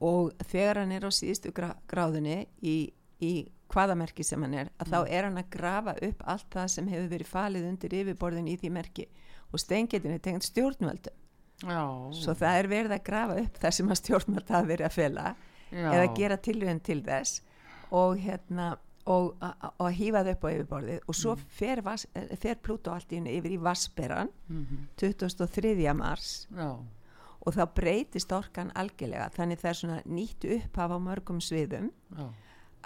og þegar hann er á síðustu grá, gráðunni í, í hvaða merki sem hann er að þá er hann að grafa upp allt það sem hefur verið falið undir yfirborðin í því merki og stengitinni tengt stjórnvöldum Já. svo það er verið að grafa upp það sem að stjórnvöld hafa verið að fela Já. eða gera tilröðin til þess og hérna og að hýfa þau upp á yfirborðið og svo fer, vas, eh, fer Plútó allt í yfir í Vassberan Mhm. 23. mars Já. Og þá breytist orkan algjörlega. Þannig það er svona nýtt upphaf á mörgum sviðum. Já.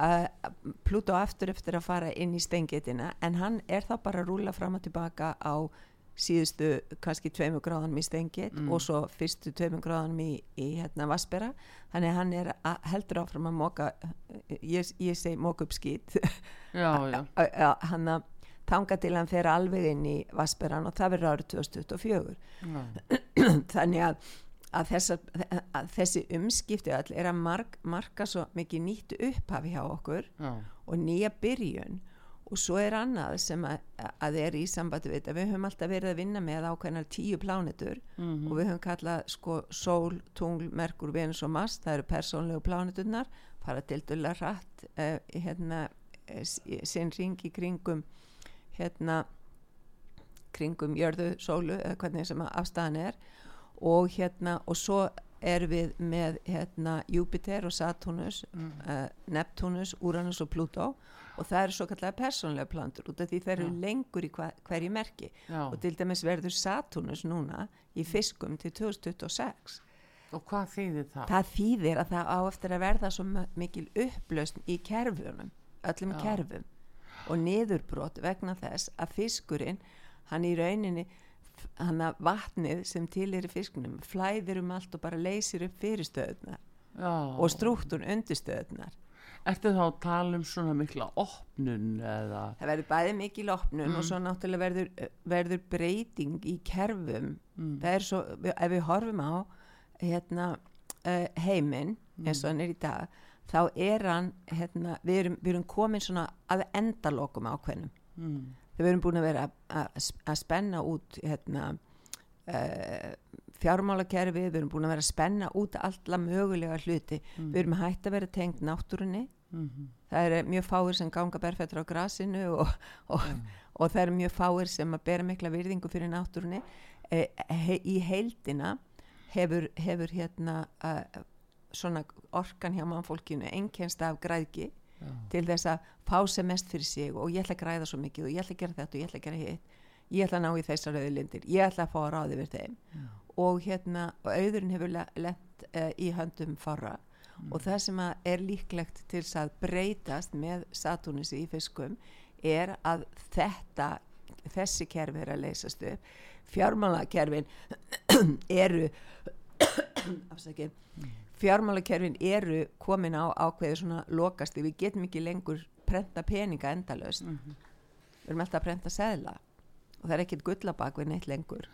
að Plútó aftur eftir að fara inn í stengitina en hann er þá bara að rúla fram og tilbaka á síðustu kannski tveimur gráðanum í stengit Mm. og svo fyrstu tveimur gráðanum í, í hérna Vassbera þannig hann er heldur áfram að móka ég, ég segi móka upp skýt [LAUGHS] hann að tanga til hann fer alveg inn í Vassberan og það verður árið 2024 Já. [CLEARS THROAT] þannig að, að, þessa, að þessi umskipti all er að mark, marka svo mikið nýtt upphafi hjá okkur Já. og nýja byrjun. Og svo er annað sem að, að er í sambandi við þetta. Við höfum alltaf verið að vinna með ákveðnar tíu plánetur og við höfum kallað sko sól, tungl, merkur, venus og mars. Það eru persónlegu pláneturnar. Fara til dula rætt uh, hérna eh, s- sinn ring í kringum hérna kringum jörðu, sólu eða hvernig sem afstæðan er og hérna og svo er við með hérna Júpiter og Saturnus Mm. uh, Neptunus, Uranus og Pluto og það eru svo kallega persónlega plantur út af því þeir eru Já. lengur í hva, hverju merki Já. og til dæmis verður Saturnus núna í fiskum til 2026 Og hvað þýðir það? það þýðir að það á eftir að verða svo mikil upplausn í kerfunum öllum Já. kerfum og niðurbrot vegna þess að fiskurinn hann í rauninni hann að vatnið sem til er í fiskunum flæðir um allt og bara leysir upp fyrirstöðunar og strúktun undirstöðunar Ertu þá að tala um svona mikla opnun eða? það verður bæði mikil opnun Mm. og svo náttúrulega verður, verður breyting í kerfum Mm. það er svo, ef við horfum á hérna uh, heiminn eins og hann er í dag þá er hann, hérna, við erum, við erum komin svona að endalokum ákveðnum Mm. Við erum búin að vera að- að að spenna út hérna uh, fjármálakerfi, við erum búin að vera að spenna út alla mögulega hluti. Við erum hægt að vera tengt náttúrunni. Mm. það er mjög fáir sem ganga berfættur á grasinu og, og, og það er mjög fáir sem að bera mikla virðingu fyrir náttúrunni. E, he, í heildina hefur, hefur hérna uh, orkan hjá mannfólkinu einkennst af græðki Já. til þess að fá sem mest fyrir sig og ég ætla að græða svo mikið og ég ætla að gera þetta og ég ætla að gera hitt. Ég ætla að ná í þessar auðlindir, ég ætla að fá að ráði við þeim. Og hérna og auðurinn hefur le- lent uh, í höndum fara og það sem er líklegt til þess að breytast með Saturnusi í fiskum er að þetta þessi kerfi er að leysast upp. Fjármálakerfin [CLEARS THROAT] eru [COUGHS] afsakið fjármálakerfin eru komin á ákveði svona lokasti, við getum ekki lengur prenta peninga endalaust Mhm. við erum alltaf að prenta seðla og það er ekkit gullabak við neitt lengur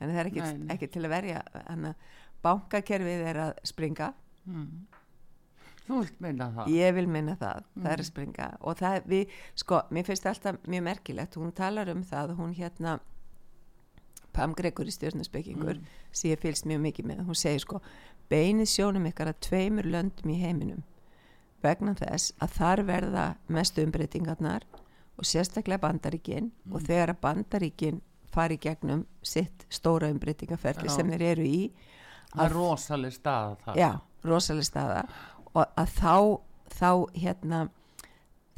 þannig það er ekkit, Nei, nei. ekkit til að verja þannig að bankakerfið er að springa Mm. Þú vilt meina það? ég vil minna það, það er að springa og það við, sko, mér finnst alltaf mjög merkilegt, hún talar um það hún hérna Pam Gregory stjórnarspekingur Mm. sem ég fylgst mjög mikið með, hún segir sko beinið sjónum ykkar að tveimur löndum í heiminum vegna þess að þar verða mestu umbreytingarnar og sérstaklega bandaríkin og þegar að bandaríkin fari gegnum sitt stóra umbreytingarferli sem þeir eru í Það er rosaleg stað það. já, rosalega staða. Og að þá þá hérna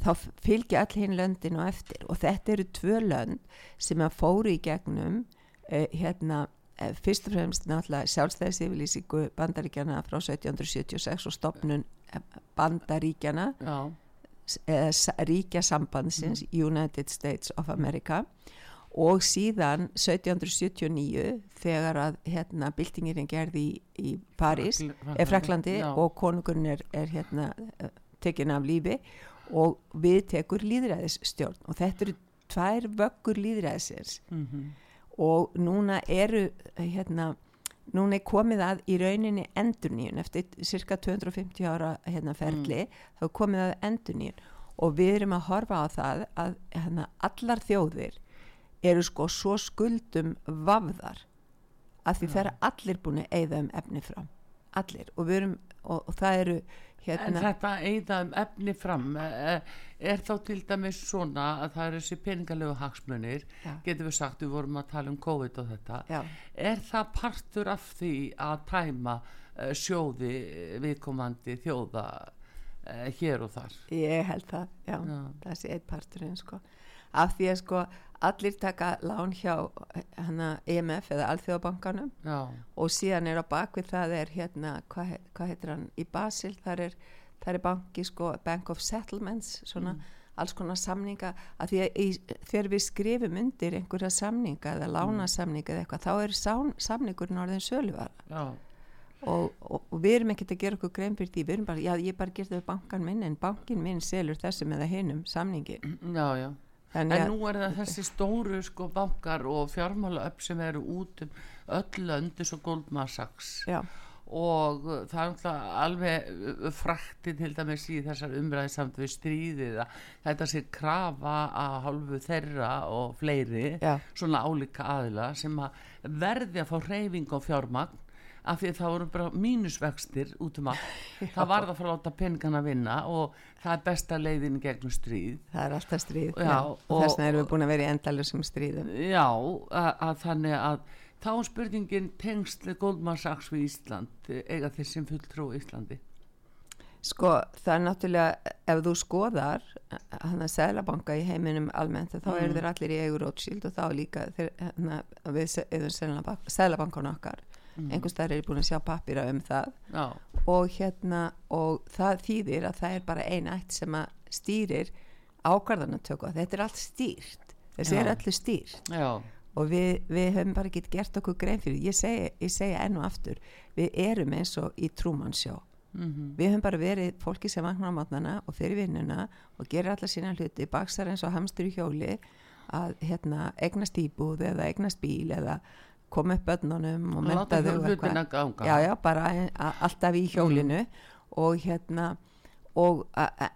þá fylgja all hinn löndin og eftir. Og þetta eru tvö lönd sem að fóru í gegnum hérna uh, fyrst og fremst náttúrulega sjálfstæðisifilísingu bandaríkjana frá 1776 og stopnun eh, bandaríkjana Já. eða ríkjasambandsins United States of America. Og síðan 1779 þegar að hérna byltingirinn gerði í, í Frakl- er Fraklandi og konungurinn er, er hérna eh, tekin af lífi og við tekur líðræðisstjórn og þetta eru tvær vöggur líðræðisins Mhm. Og núna eru hérna núna er komið að í rauninni endurníun eftir cirka 250 ára hérna ferli þá er komið að endurníun og við erum að horfa á það að hérna, allar þjóðir eru sko svo skuldum vafðar að því það eru allir búin að eyða um efni fram. Allir. Og við erum og, og það eru En hérna þetta eigða um efni fram, eh, er þá til dæmis svona að það eru þessi peningalegu hagsmunir, Já. getum við sagt, við vorum að tala um COVID og þetta, Já. er það partur af því að tæma uh, sjóði eh, viðkomandi þjóða hér og þar? Ég held það, já, Já. það sé eitt parturinn sko. Af því að sko allir taka lán hjá hana EMF eða Alþjóðabankanum. Já, og síðan er á bakvið það er hérna, hvað he- hvað heitir hann, í Basil, þar er, þar er banki sko, Bank of Settlements, svona alls konar samninga, að því að í, þegar við skrifum undir einhverja samninga eða lánasamninga eða eitthvað, þá er sán, samningurinn orðin söluvara og, og, og við erum ekkert að gera okkur grein fyrir því, við erum bara, já ég bara gerði við bankan minn en bankin minn selur þessum eða hinum samningin. já, já. En að- nú er það þessi stóru sko bankar og fjármála upp sem eru út um öll Goldman Sachs. Já, og það er alveg uh, frækti til dæmis í þessar umræði samt við stríðið þetta sé krafa að hálfu þeirra og fleiri Já. svona álíka aðila sem að verði að fá reyfing á fjármagn af því að það voru bara mínusvextir út um allt. [LAUGHS] Það varð að fara að láta peningana vinna og það er besta leiðin gegnum stríð. Það er alltaf stríð Já, og- þess vegna erum við búin að vera í endalusum stríðum. Já, að, að þannig að þá spurningin tengsli Goldman Sachs við Ísland? Eiga þeir sem fulltrú Íslandi? Sko það er náttúrulega ef þú skoðar hann að Sælabanka í heiminum almennt þá eru þeir allir í eigur Rothschild og þá líka þeir, hana, við erum Sælabankan okkar mm. einhvers þar er búin að sjá pappira um það. Já, og hérna og það þýðir að það er bara ein ætt sem að stýrir ákvarðanatöku. Þetta er allt stýrt. Þessi Já. er allir stýrt. Já, og við, við höfum bara ekki gert okkur grein fyrir. Ég segi, ég segi enn og aftur við erum eins og í trúmannsjó mm við höfum bara verið fólki sem vaknar á matnana og fyrir vinnuna og gerir alla sína hluti baksar eins og hamstur í hjóli að hérna, eignast íbúð eða eignast bíl eða koma upp börnunum og Og menta láta þau og hlutina eitthvað. ganga. já, já, bara a- alltaf í hjólinu og hérna og,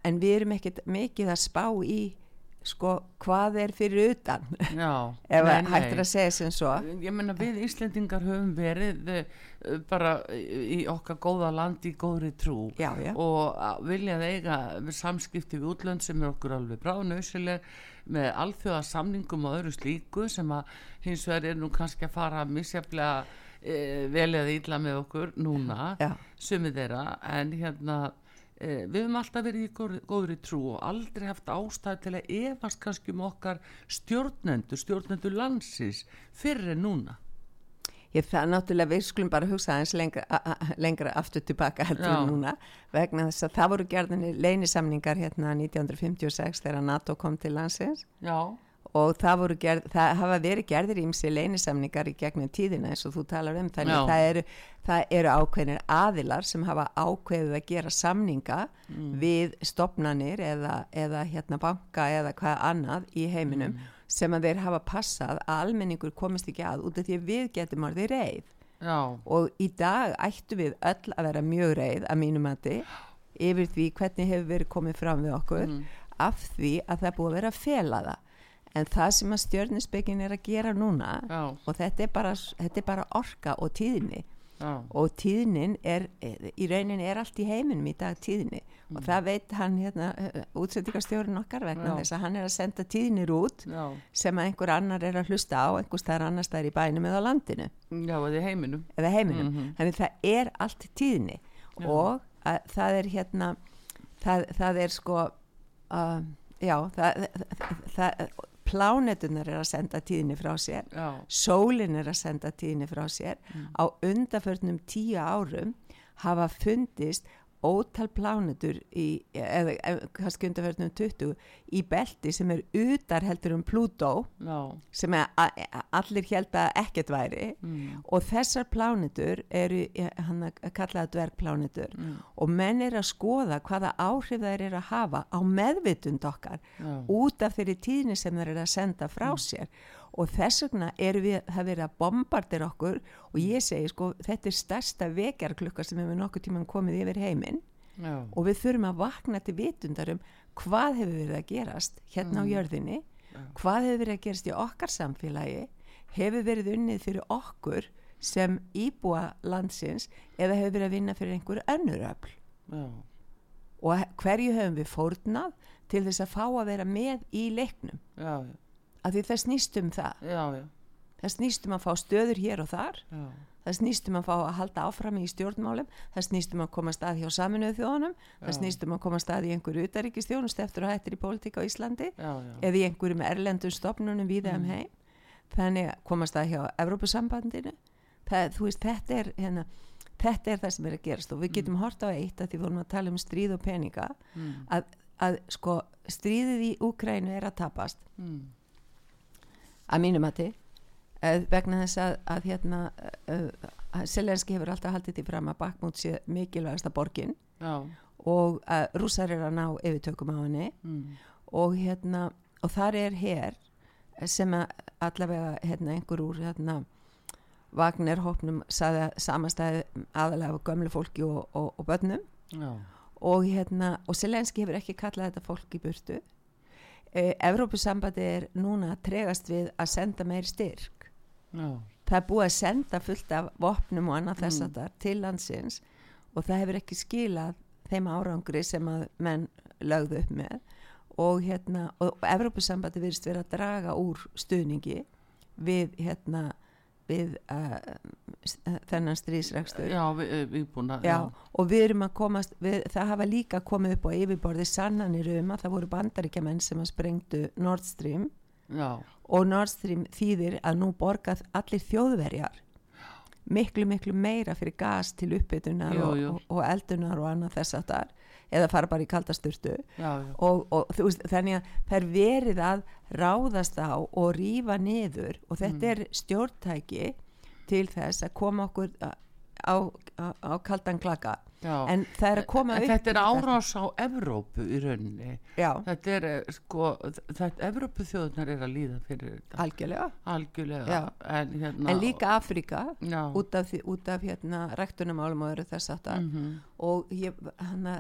en við erum ekkert mikið að spá í sko hvað er fyrir utan? Já [LAUGHS] ef nei, nei. að segja sem svo. Ég meina við Íslendingar höfum verið uh, bara í okkar góða landi í góðri trú já, já, og að viljað eiga samskipti við útlönd sem er okkur alveg bráðnausileg með alþjóða samningum og öðru slíku sem að hins vegar er nú kannski að fara misjaflega e, vel eða illa með okkur núna sumið þeirra. En hérna við höfum alltaf verið í góðri, trú og aldrei haft ástæð til að efast kannski um okkar stjórnendur stjórnendur landsins fyrir en núna. Ég, það náttúrulega við skulum bara hugsa aðeins lengra, lengra aftur tilbaka heldur Já. núna vegna þess að það voru gerðinni leynisamningar hérna 1956 þegar NATO kom til landsins. Já, og það gerð, það hafa verið gerðir ímsi leynisamningar í gegnum tíðina eins og þú talar um þannig það eru, það eru ákveðnir aðilar sem hafa ákveðið að gera samninga við stopnanir eða, eða hérna banka eða hvað annað í heiminum sem að þeir hafa passað að almenningur komist ekki að út af því að við getum orðið reið. Já, og í dag ættu við öll að vera mjög reið að mínum mati yfir því hvernig hefur verið komið fram við okkur af því að það búið að vera að fela það en það sem að stjörnispekin er að gera núna já, og þetta er bara, þetta er bara orka og tíðni. Já, og tíðnin er í rauninni er allt í heiminum í dag tíðni. Og það veit hann hérna útsendingarstjórun okkar vegna Já. þess að hann er að senda tíðnir út já, sem að einhver annar er að hlusta á einhvers það er annars það er í bænum eða á landinu. Já, eða heiminum. Eða heiminum. Mhm. þannig það er allt tíðni. Já. og að, það er hérna það, það er sko uh, já það, það, það plánetunar er að senda tíðni frá sér já, sólin er að senda tíðni frá sér. Á undarförnum tíu árum hafa fundist ótal plánetur í, eða kannski undarförnum 20 í belti sem er utar heldur um Plútó já, sem er a, a, allir held að ekkert væri. Mm, og þessar plánetur eru hann að kalla það dvergplánetur. Mm, og menn er að skoða hvaða áhrif þær eru að hafa á meðvitund okkar já, út af þeirri tíðni sem þær eru að senda frá sér og þess vegna við það verið að bombardir okkur. Og ég segi sko þetta er stærsta vekjarklukka sem hefur nokkuð tíman komið yfir heiminn. Já, og við þurfum að vakna til vitundar um hvað hefur verið að gerast hérna á jörðinni Já. hvað hefur verið að gerast í okkar samfélagi hefur verið unnið fyrir okkur sem íbúa landsins eða hefur verið að vinna fyrir einhver önnur já, og hverju höfum við fórnað til þess að fá að vera með í leiknum? Já, já, af því það snýst um það. Já, já, það snýst um að fá stöður hér og þar. Já, það snýst um að fá að halda áfram í stjórnmálum. Það snýst um að koma stað hjá saminuðu þjóðunum. Það Já. snýst um að koma stað í einhverju utaríkistjónust eftir að hættir í pólitíka á Íslandi já, já, eða í einhverjum erlendum stopnunum víða um heim. Þannig að koma stað hjá Evrópusambandinu. Það, veist, þetta er hérna, þetta er það sem er að gerast og við getum hort á eitt að því vorum að tala um stríð og peninga. Mm, að, að sko stríðið í Úkrænu er að tapast. Mm, að mínum mati. Uh, vegna þess að, að hérna uh, uh, Selenski hefur alltaf haldið því fram að Bakmút sé mikilvægasta borgin já, og að rússar er að ná yfirtökum á henni. Mm, og hérna og þar er hér sem að allavega hérna einhver úr hérna Wagner hópnum samanstæði aðalega af gömlu fólki og, og, og börnum. Já. og, hérna, og Selenski hefur ekki kallað þetta fólk í burtu Evrópusambandi er núna tregast við að senda meir styrk Já. það er búið að senda fullt af vopnum og annað þess að Mm. það til landsins og það hefur ekki skilað þeim árangri sem að menn lögðu upp með og hérna og, Evrópusambandi virðist vera að draga úr stuðningi við hérna við uh, þennan strísrekstur Já, við, eh, við búin að Já, og við erum að komast við, það hafa líka komið upp á yfirborði sannanir um að það voru bandaríkjamenn sem að sprengdu Nord Stream. Já, og Nord Stream þýðir að nú borgað allir þjóðverjar. Miklu miklu meira fyrir gas til uppbytunar og, og, eldunar og annað þess að þar eða fara bara í kaldasturtu og, og veist, þannig að það er verið að ráðast á og rífa niður og þetta Mm. er stjórntæki til þess að koma okkur á, á, á, á kaldan klaka. Já. en það er að koma upp þetta er árás á Evrópu í rauninni. Já, þetta er eh, sko þetta Evrópu þjóðunar er að líða fyrir þetta. Algjörlega. Algjörlega. En, hérna, en líka Afrika út af, út af hérna rektunumálum og öru þess að það mhm, og ég hann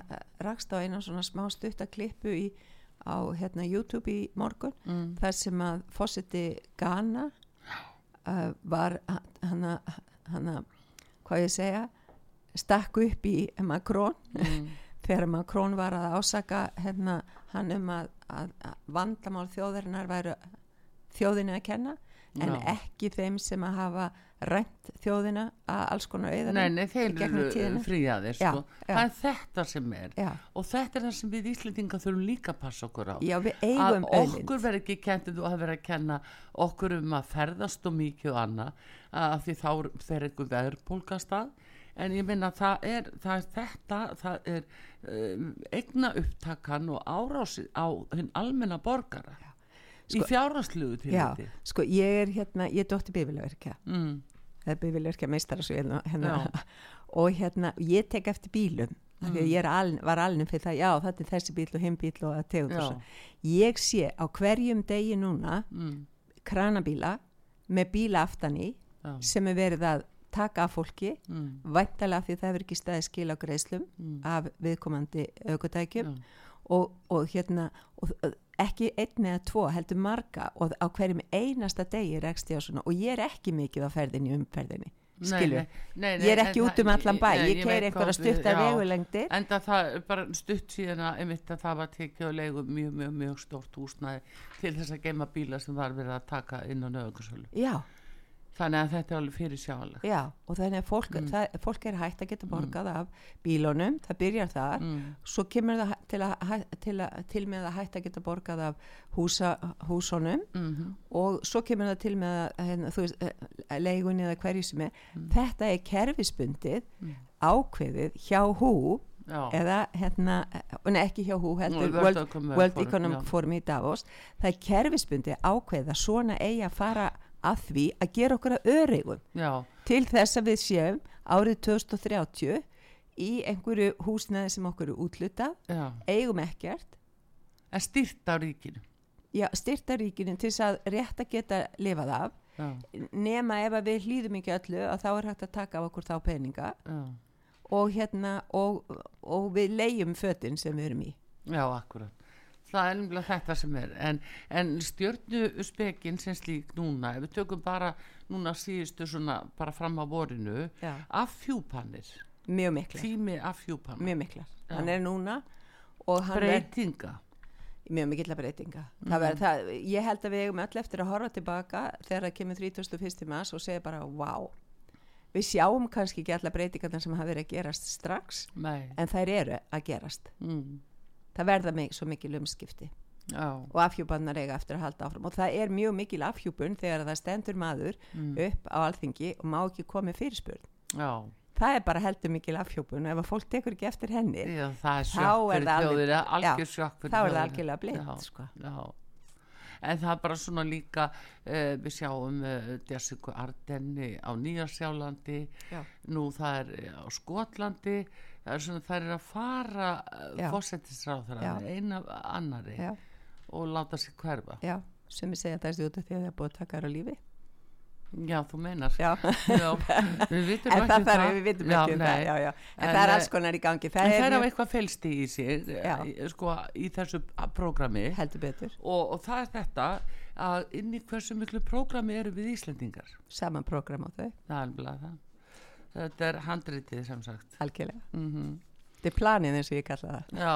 rakst á eina svona smá stuttaklipu í, á hérna YouTube í morgun mm, þar sem að fósiti Ghana uh, var hann að hvað ég segja stakk upp í Macron. Mm, [LAUGHS] þegar Macron var að ásaka hérna hann um að, að, að vandamál þjóðarinnar væru þjóðinu að kenna en Já. ekki þeim sem að hafa rænt þjóðina að alls konar auðanum nei, nei, þeir eru fríaðir sko. það er þetta sem er. Já, og þetta er það sem við Íslendinga þurfum líka að passa okkur á. Já að okkur verður ekki kentið og að vera að kenna okkur um að ferðast og mikið og annað að því þá fer einhver verðbólkastað en ég minna það er, það er þetta það er um, eigna upptakan og árási á hinn almenna borgara í Sko- fjárhagsluðu til Já, sko ég er hérna, ég er dóttir bifilverkja mm, það er bifilverkja meistara svo hérna, hérna. Og hérna, ég tek eftir bílum mm. því Mm. að ég er aln, var alnum fyrir það, já þetta er þessi bíl og hinn bíl og að tegund og já, svo. Ég sé á hverjum degi núna mm, kranabíla með bíla aftan í já, sem er verið að taka af fólki mm, væntalega því það hefur ekki staði skil á greiðslum mm, af viðkomandi aukutækjum já, og, og hérna og, ekki einn eða tvo heldur marga og á hverjum einasta degi rekst ég á svona og ég er ekki mikið á ferðinni umferðinni nei, ég er en ekki út um allan bæ ég veit keir einhverja stuttar já. vegulengdir enda það er bara stutt síðan að einmitt að það var tekið og leigu mjög, mjög, mjög stórt húsnæði til þess að geima bíla sem var verið að taka inn á nöðungarsölu já, þannig að þetta er alveg fyrir sjálega já, og þannig að fólk, Mm. það, fólk er hægt að geta borgað af bílunum, það byrjar þar. Mm, svo kemur það til, að, til, að, til með að hægt að geta borgað af húsa, húsunum mm, og svo kemur það til með að hérna, þú veist, eh, leigunni eða hverju sem er. Þetta er kerfisbundið Mm. ákveðið hjá hú já, eða hérna, eh, ekki hjá hú heldur World World, World Economic. Forum í Davos. Það er kerfisbundið ákveðið að svona eigi að fara að því að gera okkur að öreigum. Já, til þess að við séum árið 2030 í einhverju húsnæði sem okkur er útluta já. Eigum ekkert. En stýrt á ríkinu. Já, styrta ríkinu til þess að rétt að geta lifað af. Já, nema ef við hlýðum ekki öllu að þá er hægt að taka af okkur þá peninga. Já, og hérna og, og við leigjum fötin sem við erum í. Já, akkurat það er nefnilega þetta sem er en, en stjörnu spekinn sem slík núna, ef við tökum bara núna síðustu svona bara fram á vorinu Já. affjúpanir mjög miklar, tími affjúpanir mjög miklar Já. hann er núna hann er breytinga mjög mikilla breytinga Mhm. það ver, það, ég held að við eigum öll eftir að horfa tilbaka þegar það kemur 31. mars og segja bara wow við sjáum kannski ekki alla breytingarna sem hafa verið að gerast strax Nei. en þær eru að gerast Mm. Það verða mig svo mikil umskipti Já, og afhjúpannar eiga eftir að halda áfram og það er mjög mikil afhjúpun þegar það stendur maður Mm. upp á alþingi og má ekki komið fyrirspurn já, það er bara heldur mikil afhjúpun og ef að fólk tekur ekki eftir henni já, það er Þá er það þjóðina, algjör já, þá er það algjörlega blind sko. já. En það er bara svona líka, uh, við sjáum uh, Jessica Ardenni á Nýjarsjálandi, Já. nú það er eh, á Skotlandi, það er svona, það er að fara Já. fósettisráþara, eina af annari já, og láta sig hverfa. já, sem ég segja að það er af því að það er búið að taka þær á lífi Já, þú meinar. Já. [LAUGHS] Já, við vitum [LAUGHS] en ekki það um þarf, við vitum ekki um það, já, já. En, En, það er eh, alls konar í gangi, það það er á eitthvað felsti í Já. eh, sko, í þessu prógrami heldur betur, og, og það er þetta að inn í hversu miklu prógrami eru við Íslendingar. saman program á þau, Það er alveg það. Þetta er handritið sem sagt. algjörlega. Mm Þetta er planið eins og ég kalla það. Já,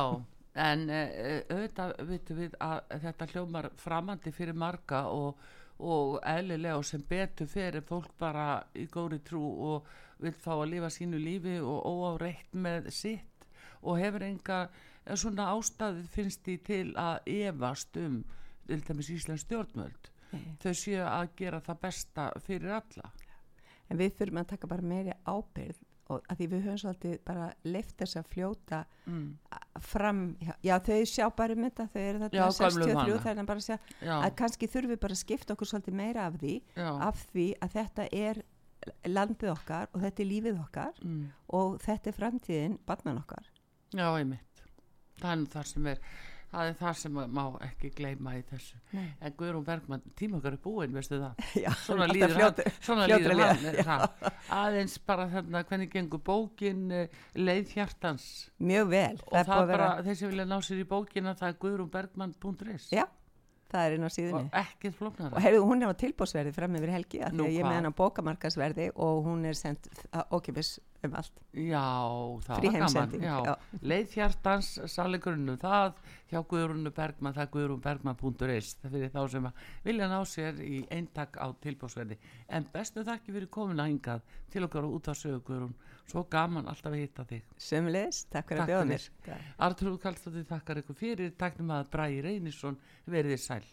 en uh, auðvitað vitum við að þetta hljómar framandi fyrir marga og, og eðlilega og sem betur fyrir fólk bara í góri trú og vil fá að lifa sínu lífi og óáreitt með sitt og hefur enga eh, svona ástæðið finnst því til að efast um til dæmis Íslands stjórnvöld Nei. þau séu að gera það besta fyrir alla En við þurfum að taka bara meiri ábyrð og að því við höfum svolítið bara leift þess að fljóta mm. fram, já, já þau sjá bara um þetta, þau eru þetta gömlu 63 vana. þannig að bara sjá Já, að kannski þurfum við bara að skipta okkur svolítið meira af því, já, af því að þetta er landið okkar og þetta er lífið okkar mm. og þetta er framtíðin barnan okkar. já, einmitt nú það sem er það er það sem má ekki gleyma í þessu Nei. en Guðrún Bergmann, tíma okkar er búinn veistu það, [LAUGHS] Já, svona líður fljót- hann svona líður hann það, aðeins bara þarna hvernig gengur bókin uh, leið hjartans Mjög vel. og það, búið að er bara, vera- þeir sem vilja ná sér í bókina það er guðrúnbergmann.is Já, það er inn á síðunni. og ekkert flóknara Og heyrðu, hún er á tilbúsverði fram yfir helgi að ég með hvað? hennar bókamarkasverði og hún er sendt okkipis um allt. já, það Frí var gaman já. já. leið hjartans, saligrunnu það hjá Guðrúnu Bergmann, það er guðrúnbergmann.is það fyrir þá sem vilja ná sér í eintak á tilbúsverði en bestu þakki fyrir komin að hingað til okkar á út af sögu Guðrún svo gaman alltaf að hitta þig Sömulegis, takk fyrir að bjóða mér. Artrúð Kallstóttir þakkar ykkur fyrir, taknum að Bræði Reynisson verið sæl